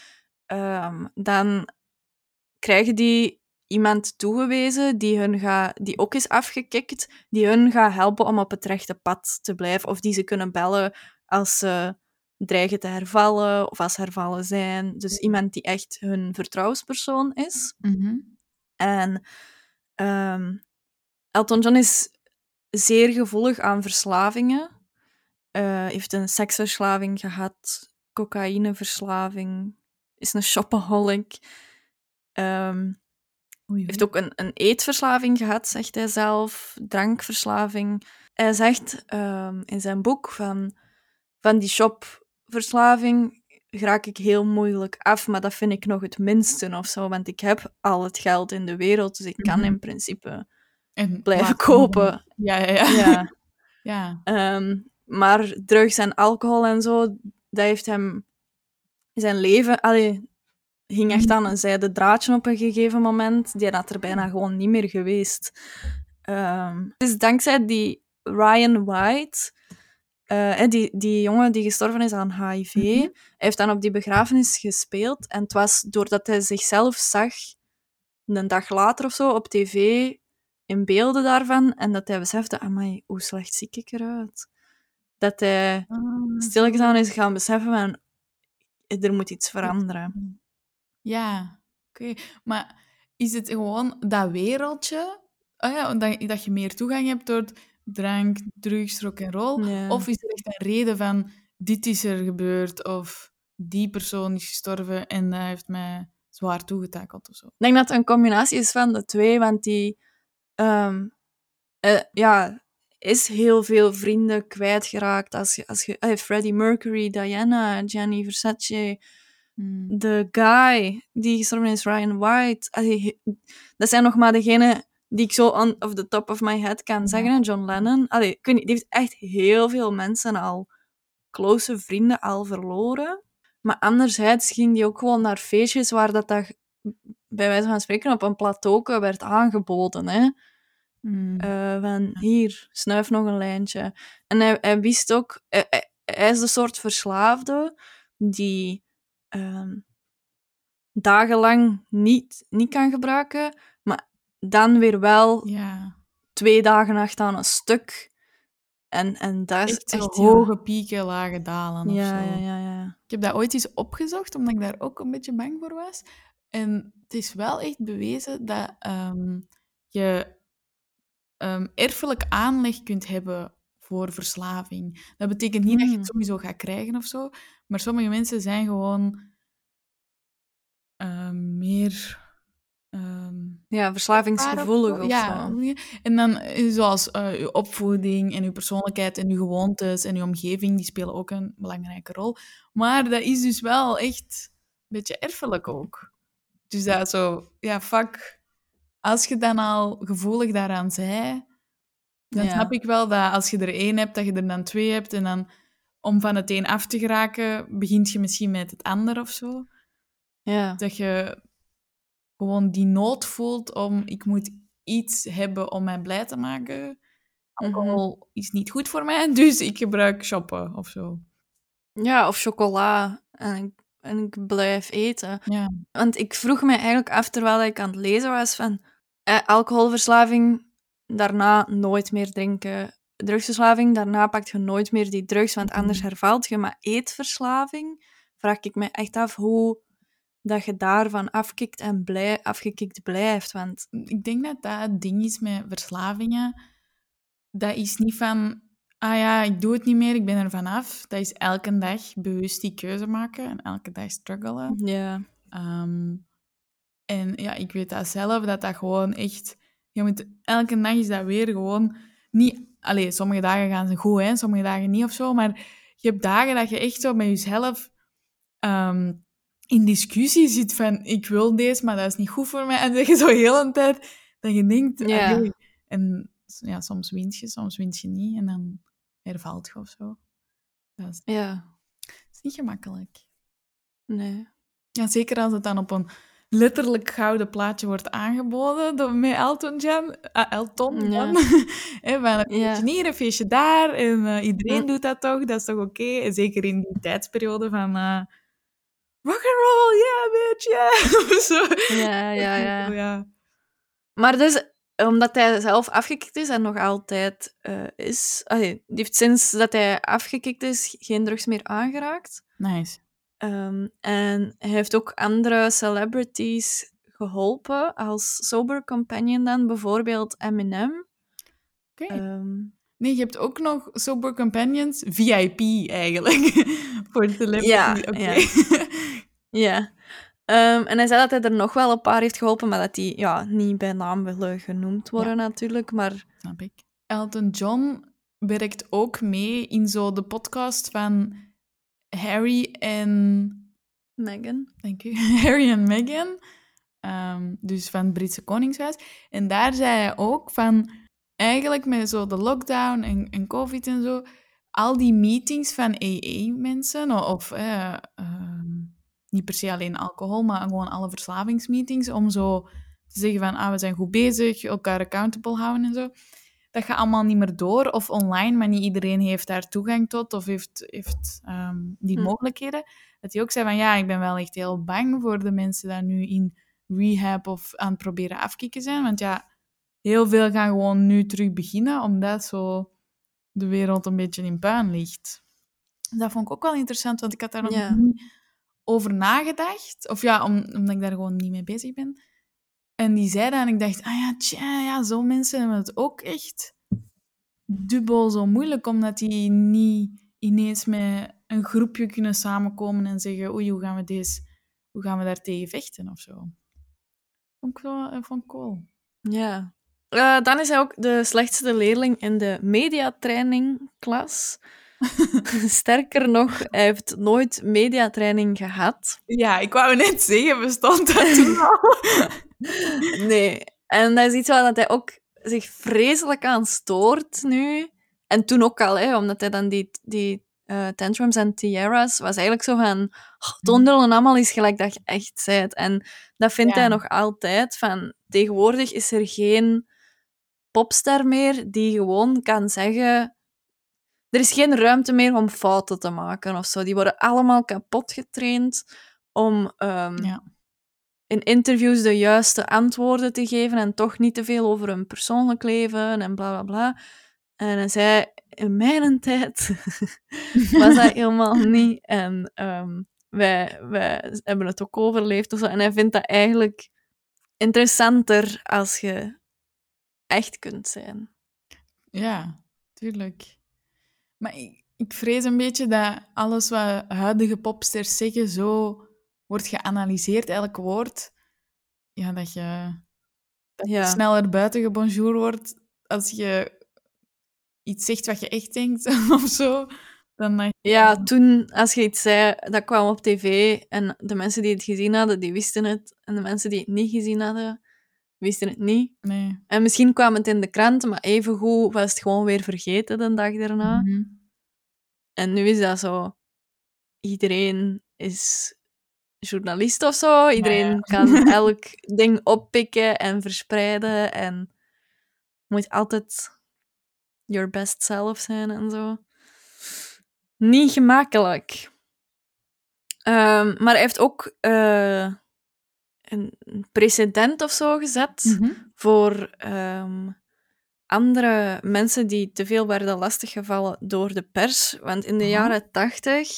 ehm, dan krijgen die iemand toegewezen die, hun ga, die ook is afgekikt, die hun gaat helpen om op het rechte pad te blijven. Of die ze kunnen bellen als ze dreigen te hervallen of als ze hervallen zijn. Dus iemand die echt hun vertrouwenspersoon is. Mhm. En ehm, Elton John is zeer gevoelig aan verslavingen. Eh, heeft een seksverslaving gehad, cocaïneverslaving, is een shopaholic. Oei, heeft ook een, een eetverslaving gehad, zegt hij zelf, drankverslaving. Hij zegt ehm, in zijn boek van, van die shopverslaving raak ik heel moeilijk af, maar dat vind ik nog het minste of zo, want ik heb al het geld in de wereld, dus ik kan Mhm. in principe En blijven kopen. Ja, ja, ja. Ja. <laughs> ja. Ehm, maar drugs en alcohol en zo, dat heeft hem zijn leven... Allee, hing echt aan een zijde draadje op een gegeven moment. Die had er bijna gewoon niet meer geweest. Ehm, het is dankzij die Ryan White, eh, hè, die, die jongen die gestorven is aan HIV, Mhm. hij heeft dan op die begrafenis gespeeld. En het was doordat hij zichzelf zag, een dag later of zo, op tv, in beelden daarvan en dat hij besefte, amai, hoe slecht zie ik eruit. Dat hij Ah, stilgezaan is gaan beseffen van, er moet iets veranderen. Ja, oké. Maar is het gewoon dat wereldje, oh ja, dat, dat je meer toegang hebt door drank, drugs, rock en roll? Ja. Of is er echt een reden van, dit is er gebeurd, of die persoon is gestorven en dat heeft mij zwaar toegetakeld of zo? Ik denk dat het een combinatie is van de twee, want die ehm, eh, ja, is heel veel vrienden kwijtgeraakt. Als je, als je, eh, Freddie Mercury, Diana, Gianni Versace, Hmm. de guy die gestorven is, Ryan White. Allee, dat zijn nog maar degenen die ik zo on of the top of my head kan zeggen. En John Lennon. Allee, ik weet niet, die heeft echt heel veel mensen al, close vrienden al verloren. Maar anderzijds ging die ook gewoon naar feestjes waar dat, dat bij wijze van spreken op een plateau werd aangeboden. Hè? Hmm. Eh, van hier, snuif nog een lijntje. En hij, hij wist ook, hij, hij- hij is de soort verslaafde die ehm, dagenlang niet, niet kan gebruiken, maar dan weer wel ja, twee dagen achteraan een stuk. En, en dat is echt hoge pieken, lage dalen of Ja, zo. ja, ja, ja. Ik heb dat ooit eens opgezocht, omdat ik daar ook een beetje bang voor was. En het is wel echt bewezen dat ehm, je ehm, erfelijk aanleg kunt hebben voor verslaving. Dat betekent niet dat je Hmm. het sowieso gaat krijgen of zo, maar sommige mensen zijn gewoon ehm, meer... ehm, Ja, verslavingsgevoelig of ja, zo. En dan eh, zoals eh, je opvoeding en je persoonlijkheid en je gewoontes en je omgeving, die spelen ook een belangrijke rol. Maar dat is dus wel echt een beetje erfelijk ook. Dus dat zo, ja, fuck. Als je dan al gevoelig daaraan zei, dan Ja. snap ik wel dat als je er één hebt, dat je er dan twee hebt. En dan om van het een af te geraken, begint je misschien met het ander of zo Ja. dat je gewoon die nood voelt om ik moet iets hebben om mij blij te maken. Alcohol is niet goed voor mij, dus ik gebruik shoppen of zo. ja, of chocola. En ik, en ik blijf eten. Ja. Want ik vroeg me eigenlijk af, terwijl ik aan het lezen was, van eh, alcoholverslaving, daarna nooit meer drinken. Drugsverslaving, daarna pak je nooit meer die drugs, want anders Mhm. hervalt je. Maar eetverslaving, vraag ik me echt af hoe dat je daarvan afkikt en blij, afgekikt blijft. Want Ik denk dat dat het ding is met verslavingen. Dat is niet van, ah ja, ik doe het niet meer, ik ben er vanaf. Dat is elke dag bewust die keuze maken en elke dag struggelen. ja, Ehm, en ja, ik weet dat zelf, dat dat gewoon echt... Je moet, elke dag is dat weer gewoon niet... Allee, sommige dagen gaan ze goed, hè, sommige dagen niet of zo, maar je hebt dagen dat je echt zo met jezelf ehm, in discussie zit van ik wil deze, maar dat is niet goed voor mij. En dat je zo heel een tijd dat je denkt... Ja. allee, en ja, soms wint je, soms wint je niet en dan hervalt je of zo. Dat is, ja, dat is niet gemakkelijk. nee. Ja, zeker als het dan op een letterlijk gouden plaatje wordt aangeboden door, met Elton John. ah, Elton Ja. Hè, van <laughs> een Ja. feestje hier, een feestje daar. En eh, iedereen Ja. doet dat toch, dat is toch oké? En zeker in die tijdsperiode van... eh rock and roll, yeah, bitch, yeah. <laughs> Zo. Ja, ja, <laughs> ja. ja. Maar dus, omdat hij zelf afgekikt is en nog altijd eh, is... allee, die heeft sinds dat hij afgekikt is geen drugs meer aangeraakt. Nice. Ehm, en hij heeft ook andere celebrities geholpen als sober companion dan, bijvoorbeeld Eminem. Oké. Ehm, Nee, je hebt ook nog Sober Companions, VIP eigenlijk. <laughs> Voor celebrity. Ja, Oké. ja. <laughs> ja. Ehm, en hij zei dat hij er nog wel een paar heeft geholpen, maar dat die ja, niet bij naam willen genoemd worden natuurlijk. Maar Snap ik. Elton John werkt ook mee in zo de podcast van Harry en... Meghan. Dank u. <laughs> Harry en Meghan. Ehm, dus van het Britse Koningshuis. En daar zei hij ook van... Eigenlijk met zo de lockdown en, en covid en zo... Al die meetings van AA-mensen, of eh, ehm, niet per se alleen alcohol, maar gewoon alle verslavingsmeetings, om zo te zeggen van, ah, we zijn goed bezig, elkaar accountable houden en zo. Dat gaat allemaal niet meer door, of online, maar niet iedereen heeft daar toegang tot, of heeft, heeft ehm, die Hm. mogelijkheden. Dat hij ook zei van, ja, ik ben wel echt heel bang voor de mensen die nu in rehab of aan het proberen afkicken zijn, want ja, heel veel gaan gewoon nu terug beginnen, omdat zo de wereld een beetje in puin ligt. Dat vond ik ook wel interessant, want ik had daar nog Ja. niet over nagedacht. Of ja, om, omdat ik daar gewoon niet mee bezig ben. En die zei dat en ik dacht, ah ja, tja, ja, zo mensen hebben het ook echt dubbel zo moeilijk, omdat die niet ineens met een groepje kunnen samenkomen en zeggen, oei, hoe gaan we, deze, hoe gaan we daar tegen vechten of zo. Vond ik wel eh, ik cool. Ja. Eh, dan is hij ook de slechtste leerling in de mediatrainingklas. <laughs> Sterker nog, hij heeft nooit mediatraining gehad. Ja, ik wou net zeggen, bestond dat toen al? <laughs> Nee. En dat is iets waar dat hij ook zich vreselijk aan stoort nu. En toen ook al, hè, omdat hij dan die, die eh, tantrums en tiaras was eigenlijk zo van... Oh, donderen allemaal is gelijk dat je echt zijt. En dat vindt Ja. hij nog altijd. Van, tegenwoordig is er geen popster meer die gewoon kan zeggen... Er is geen ruimte meer om fouten te maken of zo. Die worden allemaal kapot getraind om ehm, Ja. In interviews de juiste antwoorden te geven en toch niet te veel over hun persoonlijk leven en bla bla bla. En hij zei, in mijn tijd <laughs> was dat helemaal niet. En ehm, wij, wij hebben het ook overleefd. Of zo. En hij vindt dat eigenlijk interessanter als je echt kunt zijn. Ja, tuurlijk. Maar ik, ik vrees een beetje dat alles wat huidige popsters zeggen zo wordt geanalyseerd, elk woord. Ja, dat je, dat je Ja. sneller buiten gebonjour wordt als je iets zegt wat je echt denkt <laughs> of zo. Dan dat je- Ja, toen, als je iets zei, dat kwam op tv en de mensen die het gezien hadden, die wisten het. En de mensen die het niet gezien hadden, wisten het niet. Nee. En misschien kwam het in de krant, maar evengoed was het gewoon weer vergeten de dag daarna. Mhm. En nu is dat zo... Iedereen is journalist of zo. Iedereen ja. kan <laughs> elk ding oppikken en verspreiden. En moet altijd your best self zijn en zo. Niet gemakkelijk. Ehm, maar hij heeft ook eh, een een precedent of zo gezet Mhm. voor ehm, andere mensen die te veel werden lastiggevallen door de pers. Want in de Oh. jaren tachtig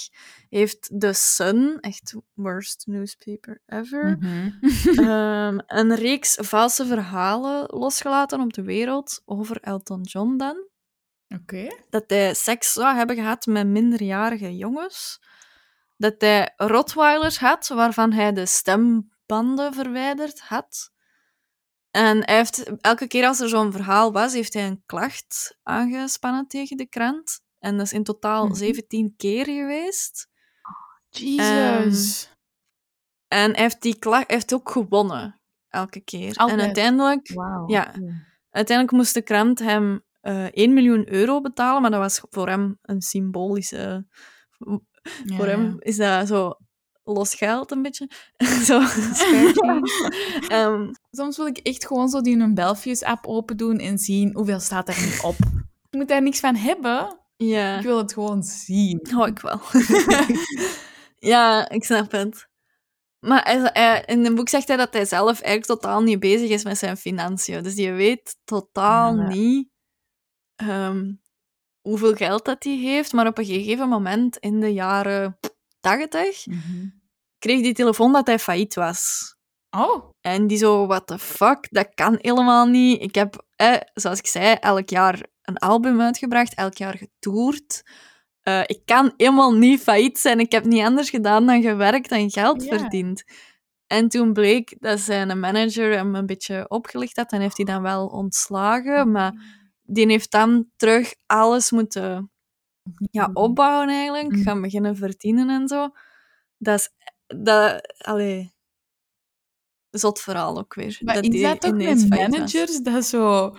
heeft The Sun, echt worst newspaper ever, Mhm. <laughs> ehm, een reeks valse verhalen losgelaten op de wereld over Elton John dan. Oké. Dat hij seks zou hebben gehad met minderjarige jongens. Dat hij Rottweilers had, waarvan hij de stembanden verwijderd had. En hij heeft, elke keer als er zo'n verhaal was, heeft hij een klacht aangespannen tegen de krant. En dat is in totaal Mhm. 17 keer geweest. Jesus. En hij heeft, die klacht, heeft ook gewonnen, elke keer. Altijd? En uiteindelijk, ja. uiteindelijk moest de krant hem eh 1 miljoen euro betalen, maar dat was voor hem een symbolische... Ja, Voor hem is dat zo los geld een beetje. <laughs> zo scratchy. <laughs> Soms wil ik echt gewoon zo die een Belfius-app open doen en zien hoeveel staat er nu op. <laughs> Ik moet daar niks van hebben. ja, Ik wil het gewoon zien. hou ik wel. <laughs> ja, ik snap het. Maar hij, hij- in het boek zegt hij dat hij zelf eigenlijk totaal niet bezig is met zijn financiën. Dus je weet totaal Ja, niet ehm, hoeveel geld dat hij heeft. Maar op een gegeven moment in de jaren 80 kreeg hij telefoon dat hij failliet was. Oh. En die zo, what the fuck, dat kan helemaal niet. Ik heb, eh, zoals ik zei, elk jaar een album uitgebracht, elk jaar getoerd. Eh, ik kan helemaal niet failliet zijn. Ik heb niet anders gedaan dan gewerkt en geld verdiend. En toen bleek dat zijn manager hem een beetje opgelicht had en heeft hij dan wel ontslagen. Maar die heeft dan terug alles moeten ja, opbouwen eigenlijk. Mhm. Gaan beginnen verdienen en zo. Dat is... Dat, allee, zot verhaal ook weer. Maar dat is dat ook met was. managers dat zo...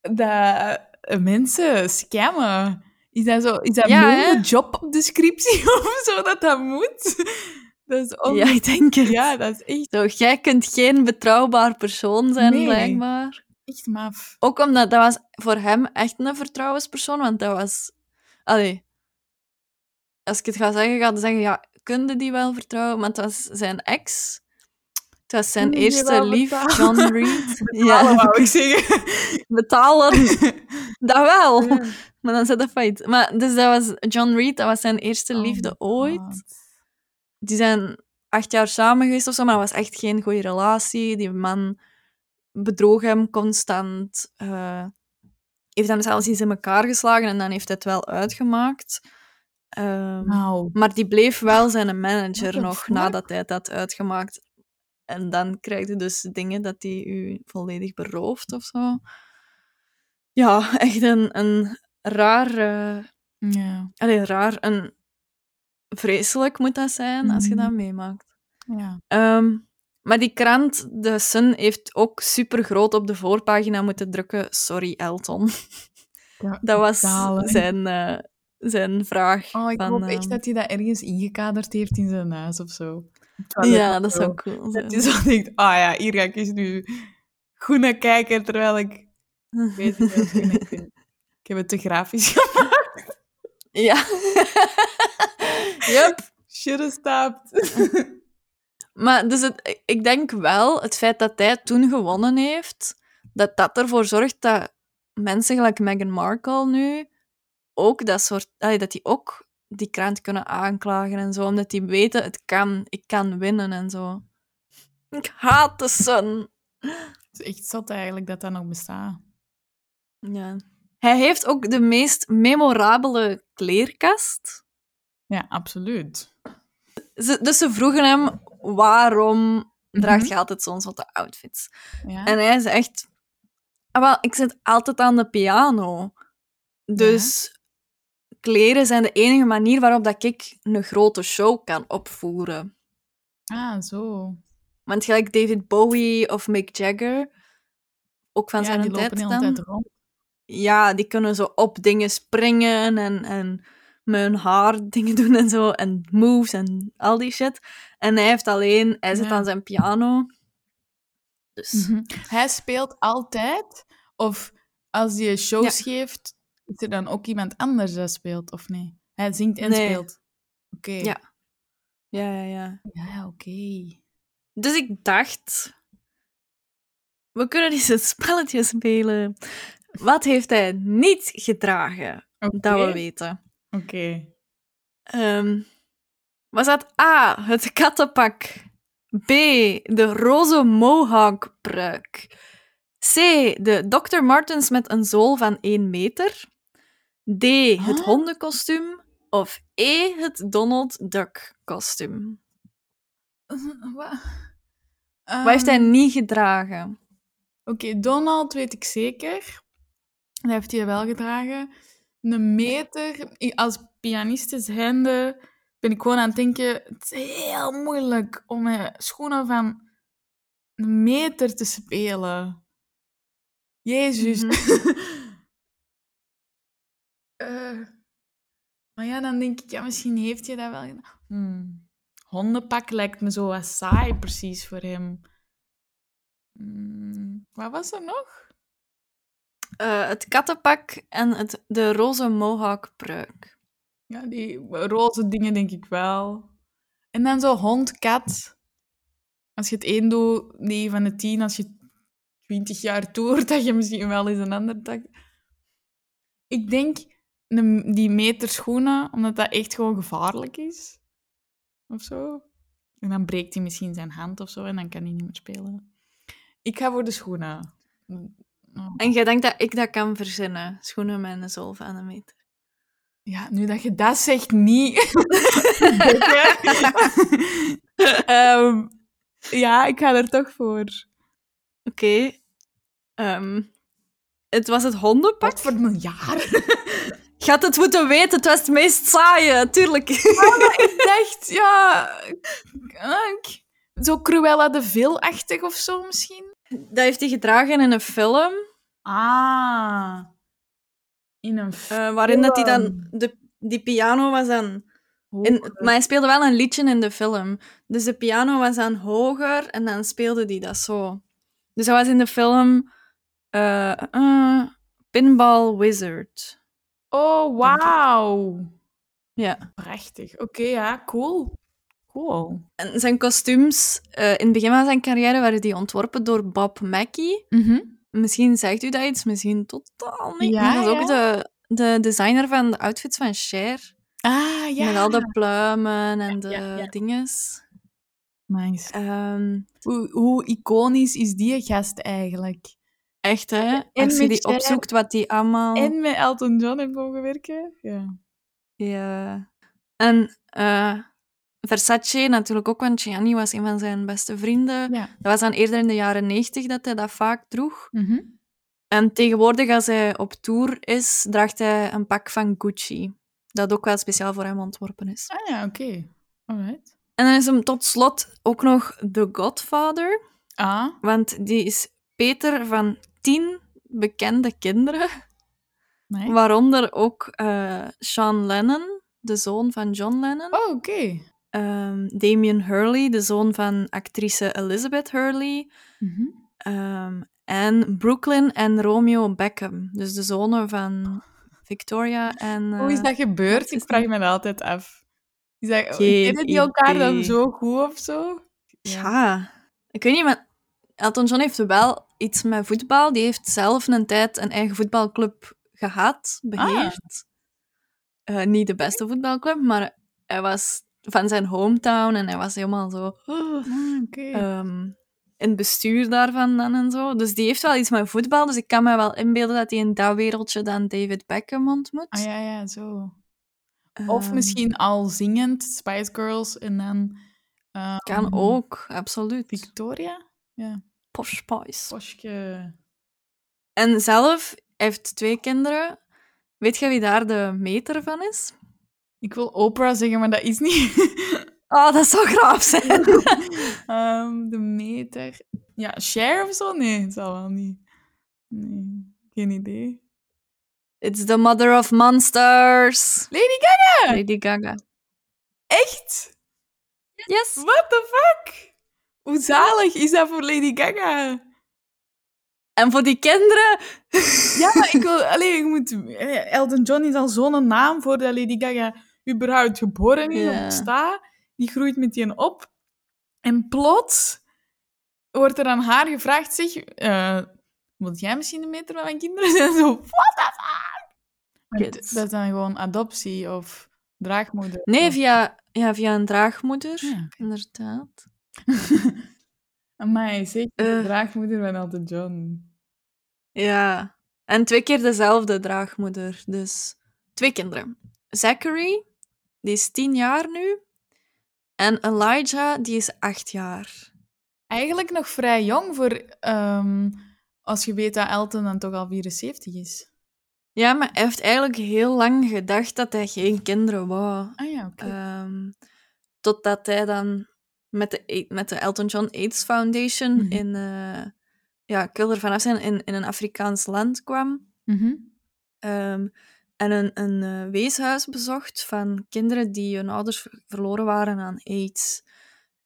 Dat mensen scammen? Is dat zo... Is dat Ja, jobdescriptie <laughs> of zo dat dat moet? Dat is Ja, ik denk het. ja, dat is echt, Zo, jij kunt geen betrouwbaar persoon zijn, Nee. blijkbaar. echt maf. Ook omdat dat was voor hem echt een vertrouwenspersoon, want dat was... Allee, als ik het ga zeggen, ga ik zeggen, ja, kunde die wel vertrouwen? Want het was zijn ex. Het was zijn eerste lief, betalen? John <laughs> Reed. Ja, wou ik zeggen. <laughs> betalen. <laughs> Dat wel. Ja. Maar dan zit dat failliet. Maar dus dat was John Reed, dat was zijn eerste Oh liefde ooit. God. Die zijn acht jaar samen geweest of zo, maar dat was echt geen goede relatie. Die man bedroog hem constant. eh, heeft hem zelfs eens in elkaar geslagen en dan heeft hij het wel uitgemaakt. Ehm, Nou, Maar die bleef wel zijn manager nog fuck? nadat hij het had uitgemaakt. En dan krijg je dus dingen dat hij u volledig berooft of zo. Ja, echt een, een raar... eh ja. allee, raar, een... Vreselijk moet dat zijn, als je Mhm. dat meemaakt. ja. Ehm, maar die krant, de Sun, heeft ook super groot op de voorpagina moeten drukken. Sorry, Elton. Ja, <laughs> Dat was zijn, eh, zijn vraag. Oh, ik van, hoop echt ehm, dat hij dat ergens ingekaderd heeft in zijn huis of zo. Ja, dat zo. zou cool zijn. Dat je zo denkt, ah ja, hier ga ik eens nu goed naar kijken, terwijl ik <laughs> ben. met dingen. Ik heb het te grafisch <laughs> gemaakt. Ja. <laughs> Should have stopped. Maar dus het, ik denk wel, het feit dat hij toen gewonnen heeft, dat dat ervoor zorgt dat mensen gelijk Meghan Markle nu ook dat soort... allee, dat die ook die krant kunnen aanklagen en zo, omdat die weten, het kan, ik kan winnen en zo. Ik haat de Sun. Het is echt zot eigenlijk dat dat nog bestaat. Ja. Hij heeft ook de meest memorabele kleerkast. Ja, absoluut. Ze, dus ze vroegen hem, waarom draagt Mhm. je altijd zo'n zotte outfits? Ja. En hij zegt, ah, wel, ik zit altijd aan de piano. Dus kleren zijn de enige manier waarop dat ik een grote show kan opvoeren. Ah, zo. Want gelijk David Bowie of Mick Jagger, ook van ja, zijn die tijd lopen dan, tijd rond. ja, die kunnen zo op dingen springen en, en met hun haar dingen doen en zo, en moves en al die shit. En hij heeft alleen, hij zit Ja. aan zijn piano. Dus... Mhm. Hij speelt altijd, of als hij shows geeft, is er dan ook iemand anders dat speelt, of nee? Hij zingt en Nee. speelt. Oké. Ja. Ja, ja, ja. Ja, oké. Dus ik dacht, we kunnen eens een spelletje spelen. Wat heeft hij niet gedragen, dat we weten? Oké. Ehm, was dat A, het kattenpak? B, de roze mohawk-pruik? C, de Dr. Martens met een zool van 1 meter? D, het Huh? hondenkostuum? Of E, het Donald Duck-kostuum? <laughs> Wat? Wat heeft hij Ehm, niet gedragen? Oké, Donald weet ik zeker. Dat heeft hij wel gedragen. Een meter, als pianiste zijnde, ben ik gewoon aan het denken... Het is heel moeilijk om met schoenen van een meter te spelen. Jezus. Mhm. <laughs> Eh, maar ja, dan denk ik, ja, misschien heeft hij dat wel gedaan. Hmm. Hondenpak lijkt me zo wat saai precies voor hem. Hmm, Wat was er nog? Eh, het kattenpak en het, de roze mohawk-pruik. Ja, die roze dingen denk ik wel. En dan zo hond, kat. Als je het één doet, 9 van de 10. Als je 20 jaar toert, <laughs> dat je misschien wel eens een ander tak. Ik denk een- die meter schoenen, omdat dat echt gewoon gevaarlijk is. Of zo. En dan breekt hij misschien zijn hand of zo en dan kan hij niet meer spelen. Ik ga voor de schoenen. Oh. En jij denkt dat ik dat kan verzinnen? Schoenen met een zool van een meter. Ja, nu dat je dat zegt, niet. <laughs> Ehm, ja, ik ga er toch voor. Oké. Ehm, het was het hondenpak. Wat voor jaar? Je had het moeten weten, het was het meest saaie, tuurlijk. <laughs> ik dacht, ja... Zo Cruella de Vil-achtig of zo misschien? dat heeft hij gedragen in een film, Ah. In een film. eh, waarin dat hij dan... De, die piano was dan... In, maar hij speelde wel een liedje in de film. Dus de piano was dan hoger en dan speelde hij dat zo. Dus hij was in de film eh, eh, Pinball Wizard. Oh, wauw. Ja. Prachtig. Oké, ja, cool. Cool. En zijn kostuums eh, in het begin van zijn carrière werden die ontworpen door Bob Mackie. Mhm. Misschien zegt u dat iets, misschien totaal niet. Ja, dat is ook de, de designer van de outfits van Cher. Ah, ja. Met al de pluimen en de ja, ja. dinges. Nice. Ehm, Hoe, hoe iconisch is die gast eigenlijk? Echt, hè? En Als je die opzoekt, wat die allemaal... En met Elton John heeft mogen werken? Ja. Ja. En eh, Versace natuurlijk ook, want Gianni was een van zijn beste vrienden. ja. Dat was dan eerder in de jaren negentig dat hij dat vaak droeg. Mhm. En tegenwoordig, als hij op tour is, draagt hij een pak van Gucci. Dat ook wel speciaal voor hem ontworpen is. Ah ja, oké. Alright. En dan is hem tot slot ook nog The Godfather. Ah. Want die is Peter van tien bekende kinderen. Waaronder ook eh, Sean Lennon, de zoon van John Lennon. Oh, oké. Ehm, Damien Hurley, de zoon van actrice Elizabeth Hurley. Mhm. Ehm, en Brooklyn en Romeo Beckham. Dus de zonen van Victoria en... Hoe is eh, dat gebeurd? Ik vraag me dat altijd af. Is dat, Geen kennen die elkaar dan zo goed of zo? Ja, ik weet niet, maar Elton John heeft wel iets met voetbal. Die heeft zelf een tijd een eigen voetbalclub gehad, beheerd. Eh, niet de beste voetbalclub, maar hij was van zijn hometown en hij was helemaal zo Ah, ehm, in het bestuur daarvan dan en zo. Dus die heeft wel iets met voetbal, dus ik kan me wel inbeelden dat hij in dat wereldje dan David Beckham ontmoet. ah ja, ja, zo. Of Ehm, misschien al zingend, Spice Girls, en dan... ehm, Kan ook, absoluut. Victoria? Ja. Posh Spice. Poschke. En zelf heeft twee kinderen. Weet je wie daar de meter van is? Ik wil Oprah zeggen, maar dat is niet. <laughs> Oh, dat zou graaf zijn. <laughs> Ehm, de meter. Ja, Cher of zo? Nee, het zal wel niet. Nee, geen idee. It's the mother of monsters. Lady Gaga! Lady Gaga. Echt? Yes. What the fuck? Hoe zalig is dat voor Lady Gaga? En voor die kinderen... Ja, maar ik wil... Allee, je moet... eh, Elton John is al zo'n naam voordat Lady Gaga überhaupt geboren is Ja. of bestaat. Die groeit met die op. En plots wordt er aan haar gevraagd, zeg... eh wil jij misschien de meter van mijn kinderen <laughs> zijn? Zo, what the fuck? Kids. Dat is dan gewoon adoptie of draagmoeder. Nee, of... via, ja, via een draagmoeder. Ja. Inderdaad. <laughs> Amai, zeker de Eh. draagmoeder van Elton John. Ja. En twee keer dezelfde draagmoeder. Dus twee kinderen. Zachary, die is tien jaar nu. En Elijah, die is acht jaar. Eigenlijk nog vrij jong voor... ehm, als je weet dat Elton dan toch al 74 is. Ja, maar hij heeft eigenlijk heel lang gedacht dat hij geen kinderen wou. Ah ja, oké. Ehm, totdat hij dan met de, met de Elton John AIDS Foundation Mhm. in... eh ja, ik wil er vanaf zijn, in, in een Afrikaans land kwam. Mhm. Ehm, en een, een eh, weeshuis bezocht van kinderen die hun ouders ver- verloren waren aan AIDS.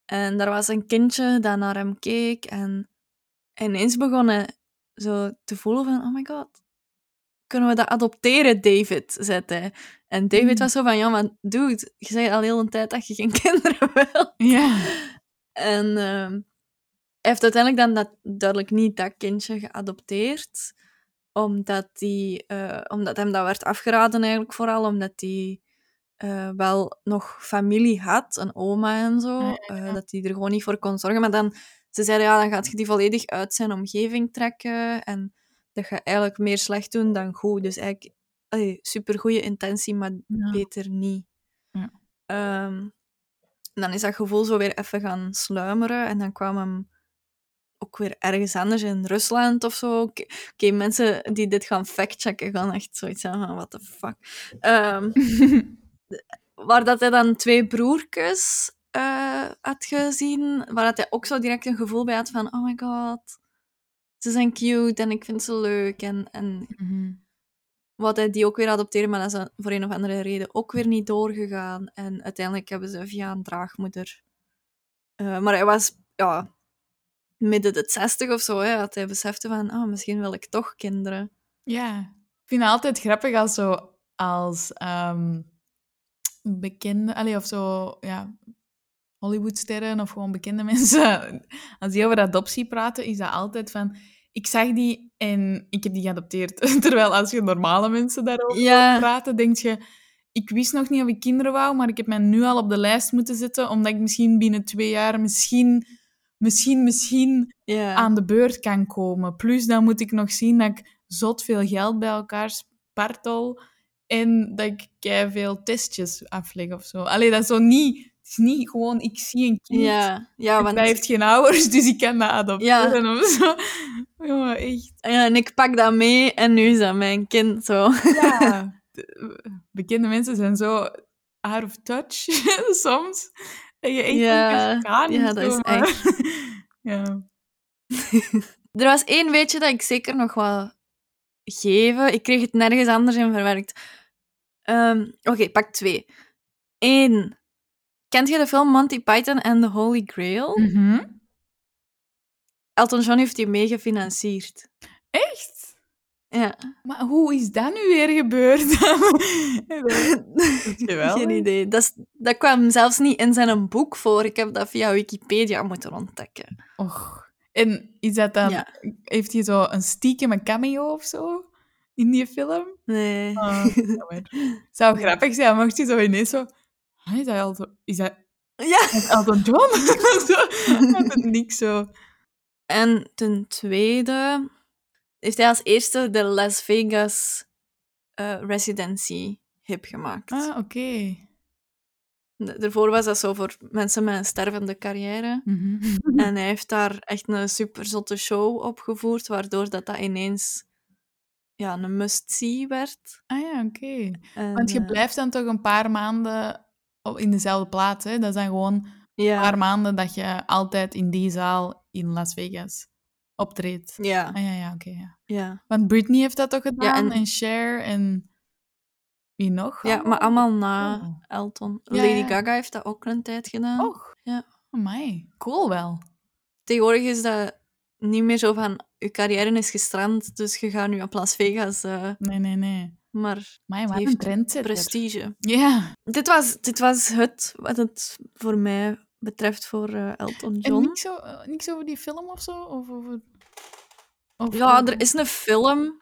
En daar was een kindje dat naar hem keek en ineens begon hij zo te voelen van, oh my god, kunnen we dat adopteren, David? zei hij. En David Mm. was zo van, ja, maar dude, je zei al heel een tijd dat je geen <laughs> kinderen wil. Ja. En ehm, hij heeft uiteindelijk dan dat, duidelijk niet dat kindje geadopteerd, omdat, die, eh, omdat hem dat werd afgeraden eigenlijk vooral, omdat hij eh, wel nog familie had, een oma en zo, Ah, eh, dat hij er gewoon niet voor kon zorgen. Maar dan, ze zeiden, ja, dan gaat je die volledig uit zijn omgeving trekken en dat gaat eigenlijk meer slecht doen dan goed. Dus eigenlijk, super supergoeie intentie, maar Ja. beter niet. Ja. Ehm, dan is dat gevoel zo weer even gaan sluimeren. En dan kwam hem ook weer ergens anders in Rusland of zo. Oké, mensen die dit gaan factchecken gaan echt zoiets hebben van, what the fuck. Ehm, <laughs> waar dat hij dan twee broertjes eh, had gezien, waar dat hij ook zo direct een gevoel bij had van, oh my god, ze zijn cute en ik vind ze leuk. En, en Mhm. wat hij die ook weer adopteren, maar dat is voor een of andere reden ook weer niet doorgegaan. En uiteindelijk hebben ze via een draagmoeder. Eh, maar hij was ja, midden de zestig of zo, hè, dat hij besefte van, ah, misschien wil ik toch kinderen. Ja. Ik vind het altijd grappig als zo... Als ehm bekende... Allee, of zo... Ja, Hollywoodsterren of gewoon bekende <laughs> mensen, als die over adoptie praten, is dat altijd van... Ik zag die en ik heb die geadopteerd. <laughs> Terwijl als je normale mensen daarover Ja. praten, denk je... Ik wist nog niet of ik kinderen wou, maar ik heb mij nu al op de lijst moeten zetten, omdat ik misschien binnen twee jaar misschien, misschien, misschien Ja. aan de beurt kan komen. Plus dan moet ik nog zien dat ik zot veel geld bij elkaar spartel en dat ik veel testjes afleg of zo. Allee, dat is zo niet... Het is niet gewoon, ik zie een kind ja. Ja, en want... hij heeft geen ouders, <laughs> dus ik kan dat adopteren of zo. Ja, echt. Ja, en ik pak dat mee en nu is dat mijn kind zo. Ja. De- <laughs> Bekende mensen zijn zo out of touch <laughs> soms. Dat je echt Ja, niet kan. ja, dat is maar- echt. Ja. Er was één weetje dat ik zeker nog wel geven. Ik kreeg het nergens anders in verwerkt. Ehm, Oké, pak twee. Eén. Kent je de film Monty Python and the Holy Grail? Mhm. Elton John heeft die mee gefinancierd. Echt? Ja. Maar hoe is dat nu weer gebeurd? <laughs> Geweldig. Geen idee. Dat, is- dat kwam zelfs niet in zijn boek voor. Ik heb dat via Wikipedia moeten ontdekken. Och. En is dat dan... Ja. Heeft hij zo een stiekem cameo of zo? In die film? Nee. Jammer. Zou <laughs> grappig zijn, mocht je zo ineens zo... Ah, is dat Elton, is dat Ja. Elton John? <laughs> zo, niks zo. En ten tweede heeft hij als eerste de Las Vegas eh, residency hip gemaakt. Ah, oké. Daarvoor was dat zo voor mensen met een stervende carrière. Mhm. En hij heeft daar echt een super zotte show opgevoerd, waardoor dat, dat ineens ja, een must-see werd. Ah ja, oké. Want je eh, blijft dan toch een paar maanden in dezelfde plaats, hè? Dat zijn gewoon een paar maanden dat je altijd in die zaal in Las Vegas optreedt. ja, Ah ja, ja, oké, ja. ja. Want Britney heeft dat toch gedaan? en- en... Cher en... Wie nog? ja, maar allemaal na Oh. Elton. Lady. Gaga heeft dat ook een tijd gedaan. Och. Ja. Amai. Cool wel. Tegenwoordig is dat niet meer zo van, je carrière is gestrand, dus je gaat nu op Las Vegas. eh, Nee, nee, nee. Maar Amai, wat heeft prestige. Ja. Dit was, dit was het wat het voor mij betreft voor eh, Elton En John. niks, o- eh, niks over die film of zo? Of over... Of Ja, over- er is een film.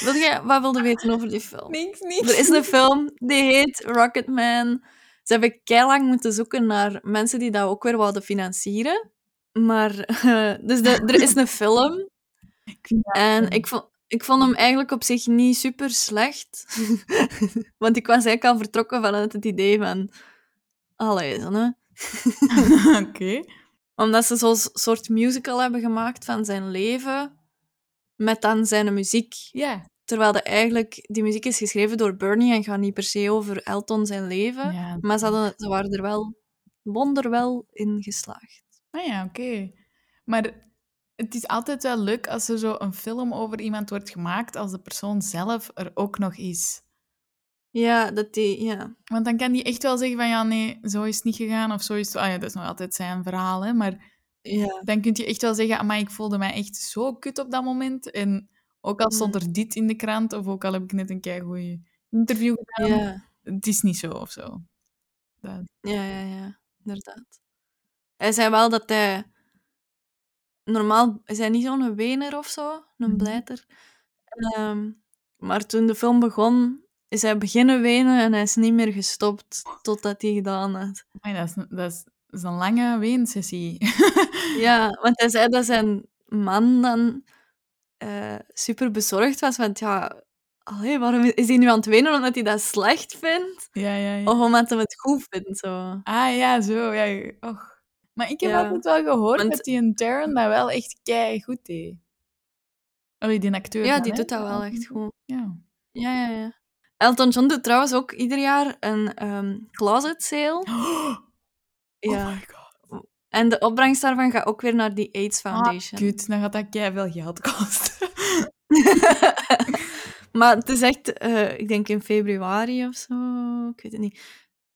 Wil jij, wat wilde weten over die film? Niks, niks. Er is een film die heet Rocketman. Ze hebben lang moeten zoeken naar mensen die dat ook weer wilden financieren. Maar, <laughs> dus de, er is een film. <laughs> Ik En ik vond, ik vond hem eigenlijk op zich niet super slecht. <laughs> Want ik was eigenlijk al vertrokken vanuit het idee van... Allee, zo, hè. <laughs> <laughs> Oké. Omdat ze zo'n soort musical hebben gemaakt van zijn leven. Met dan zijn muziek. Ja. Terwijl de eigenlijk, die muziek is geschreven door Bernie en gaat niet per se over Elton zijn leven. Maar ze, hadden, ze waren er wel wonderwel in geslaagd. Ah ja, oké. Maar het is altijd wel leuk als er zo een film over iemand wordt gemaakt als de persoon zelf er ook nog is. Ja, dat die, ja. Want dan kan die echt wel zeggen van ja, nee, zo is het niet gegaan of zo is het... Ah ja, dat is nog altijd zijn verhaal, hè. Maar ja. dan kun je echt wel zeggen, maar ik voelde mij echt zo kut op dat moment. En ook al stond Mm. er dit in de krant, of ook al heb ik net een keigoeie interview gedaan, Ja, het is niet zo of zo. Dat... ja, ja, ja, inderdaad. Hij zei wel dat hij... Normaal is hij niet zo'n wener of zo, een Mhm. blijter. Ehm, maar toen de film begon, is hij beginnen wenen en hij is niet meer gestopt totdat hij gedaan had. Amai, dat, is, een- dat, is, dat is een lange weensessie. <laughs> Ja, want hij zei dat zijn man dan eh, super bezorgd was. Want ja, allee, waarom is hij nu aan het wenen? Omdat hij dat slecht vindt? ja, ja, ja. Of omdat hij het goed vindt? Zo. Ah ja, zo. Ja. Och. Maar ik heb Ja. altijd wel gehoord Want- dat die een Darren dat wel echt kei goed deed. Oh, die acteur. Ja, dan, die hè? doet dat wel echt goed. Ja. Ja, ja, ja. Elton John doet trouwens ook ieder jaar een ehm, closet sale. <gasps> Oh Ja. my god. En de opbrengst daarvan gaat ook weer naar die AIDS Ah, Foundation. kut, dan gaat dat kei veel geld kosten. <laughs> maar het is echt, eh, ik denk in februari of zo. Ik weet het niet.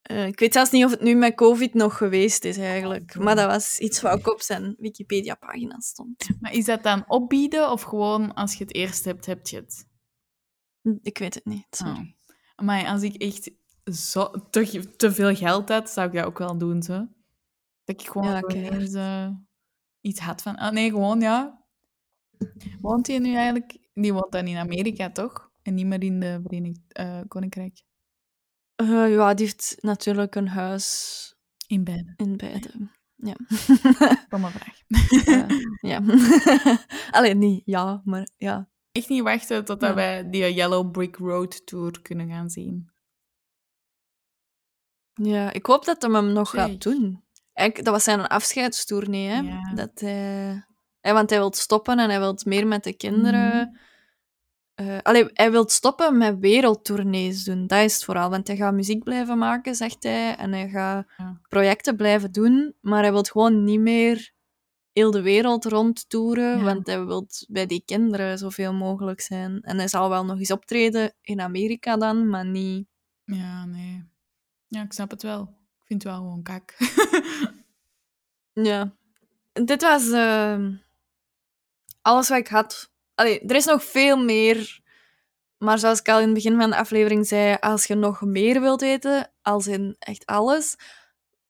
Eh, ik weet zelfs niet of het nu met COVID nog geweest is eigenlijk. Maar dat was iets wat ook op zijn Wikipedia-pagina stond. maar is dat dan opbieden of gewoon als je het eerst hebt, heb je het? Ik weet het niet. Sorry. Maar als ik echt zo, te, te veel geld had, zou ik dat ook wel doen. Zo. Dat ik gewoon Ja, eh, iets had van... Ah, nee, gewoon, ja. Woont hij nu eigenlijk... Die woont dan in Amerika, toch? En niet meer in de Verenigd eh, Koninkrijk. Eh, ja, die heeft natuurlijk een huis In beide. in beide. Ja. <laughs> Kom maar vraag. <laughs> Ja. <laughs> Alleen niet ja, maar ja. Echt niet wachten totdat Ja. wij die Yellow Brick Road Tour kunnen gaan zien. Ja, ik hoop dat hij hem nog Zeg. gaat doen. Eigenlijk, dat was zijn afscheidstournee, hè. Ja. Dat hij... want hij wil stoppen en hij wil meer met de kinderen... Mhm. Allee, hij wil stoppen met wereldtournees doen. Dat is het vooral. Want hij gaat muziek blijven maken, zegt hij. En hij gaat Ja. projecten blijven doen. Maar hij wil gewoon niet meer heel de wereld rondtoeren. Ja. Want hij wil bij die kinderen zoveel mogelijk zijn. En hij zal wel nog eens optreden in Amerika dan, maar niet... Ja, nee. Ja, ik snap het wel. Ik vind het wel gewoon kak. <laughs> Ja. Dit was eh, alles wat ik had. Allee, er is nog veel meer. Maar zoals ik al in het begin van de aflevering zei, als je nog meer wilt weten, als in echt alles,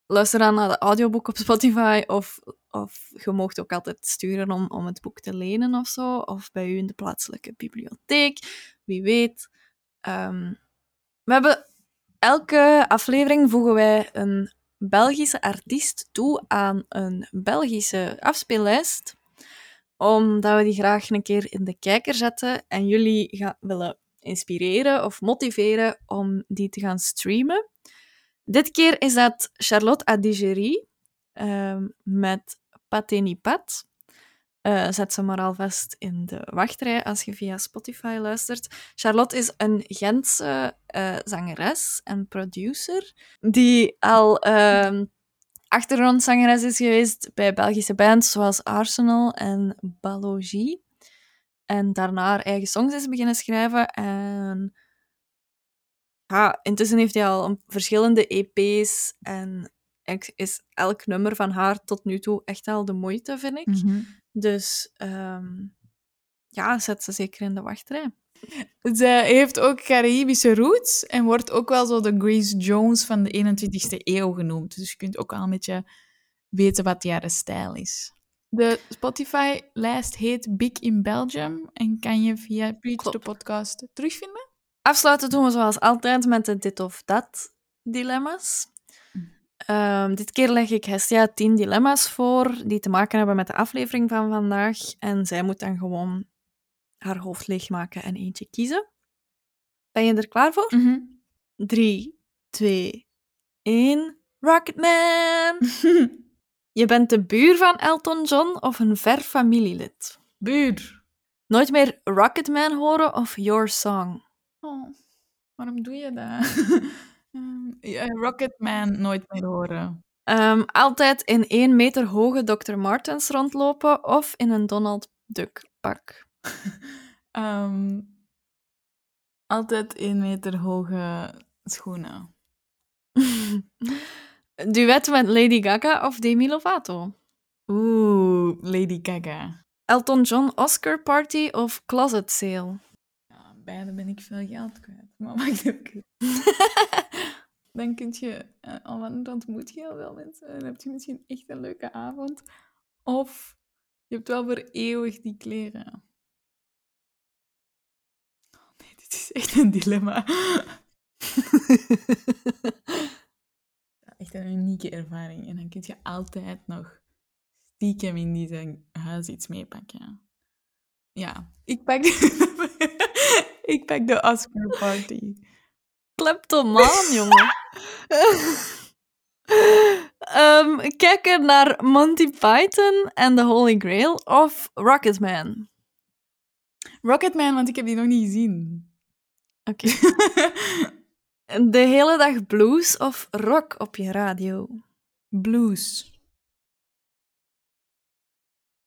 luister dan naar de audioboek op Spotify. Of, of je mocht ook altijd sturen om, om het boek te lenen of zo. Of bij u in de plaatselijke bibliotheek. Wie weet. Ehm, we hebben elke aflevering voegen wij een Belgische artiest toe aan een Belgische afspeellijst, omdat we die graag een keer in de kijker zetten en jullie gaan willen inspireren of motiveren om die te gaan streamen. Dit keer is dat Charlotte Adigéry ehm met Patenipat. Eh zet ze maar alvast in de wachtrij als je via Spotify luistert. Charlotte is een Gentse eh, zangeres en producer die al ehm achtergrondzangeres is geweest bij Belgische bands zoals Arsenal en Balogie. En daarna haar eigen songs is beginnen schrijven. En ja, intussen heeft hij al verschillende EP's. En is elk nummer van haar tot nu toe echt al de moeite, vind ik. Mhm. Dus ehm, ja, zet ze zeker in de wachtrij. Zij heeft ook Caribische roots en wordt ook wel zo de Grace Jones van de 21ste eeuw genoemd. Dus je kunt ook al een beetje weten wat jaren stijl is. De Spotify-lijst heet Big in Belgium en kan je via Preach the Klopt. Podcast terugvinden. Afsluiten doen we zoals altijd met de dit of dat dilemma's. Ehm, dit keer leg ik Hestia 10 dilemma's voor die te maken hebben met de aflevering van vandaag. En zij moet dan gewoon haar hoofd leegmaken en eentje kiezen. Ben je er klaar voor? 3, 2, 1. Rocketman! Je bent de buur van Elton John of een ver familielid? Buur. Nooit meer Rocketman horen of Your Song? Oh, waarom doe je dat? <laughs> Ehm, Rocketman nooit meer horen. Ehm, altijd in één meter hoge Dr. Martens rondlopen of in een Donald Duck pak? <laughs> Ehm, altijd één meter hoge schoenen. <laughs> Duet met Lady Gaga of Demi Lovato? Oeh, Lady Gaga. Elton John Oscar Party of Closet Sale? Ja, beide ben ik veel geld kwijt. Maar <laughs> wacht even. Dan kun je, uh, dan ontmoet je heel veel mensen en heb je misschien echt een leuke avond. Of je hebt wel voor eeuwig die kleren. Is echt een dilemma. Ja, <laughs> echt een unieke ervaring. En dan kun je altijd nog stiekem in die zijn huis iets meepakken. Ja, ik pak de, <laughs> ik pak de Oscar party. Kleptomaan, jongen. <laughs> Ehm, kijken naar Monty Python en The Holy Grail of Rocketman? Rocketman, want ik heb die nog niet gezien. Oké. <laughs> De hele dag blues of rock op je radio? Blues.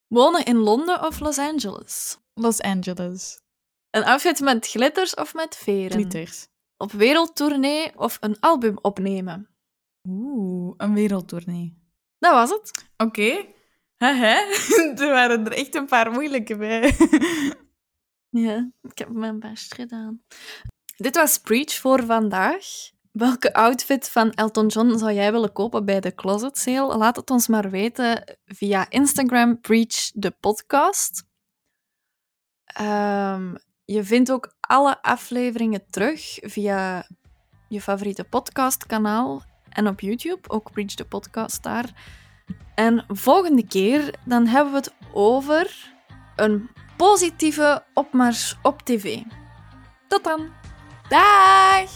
Wonen in Londen of Los Angeles? Los Angeles. Een outfit met glitters of met veren? Glitters. Op wereldtournee of een album opnemen? Oeh, een wereldtournee. Dat was het. Oké. Haha, <laughs> er waren er echt een paar moeilijke bij. Ja, ik heb mijn best gedaan. Dit was Preach voor vandaag. welke outfit van Elton John zou jij willen kopen bij de Closet Sale? Laat het ons maar weten via Instagram Preach de podcast. Ehm, je vindt ook alle afleveringen terug via je favoriete podcastkanaal en op YouTube, ook Preach de podcast daar. En volgende keer dan hebben we het over een positieve opmars op tv. Tot dan! Dag!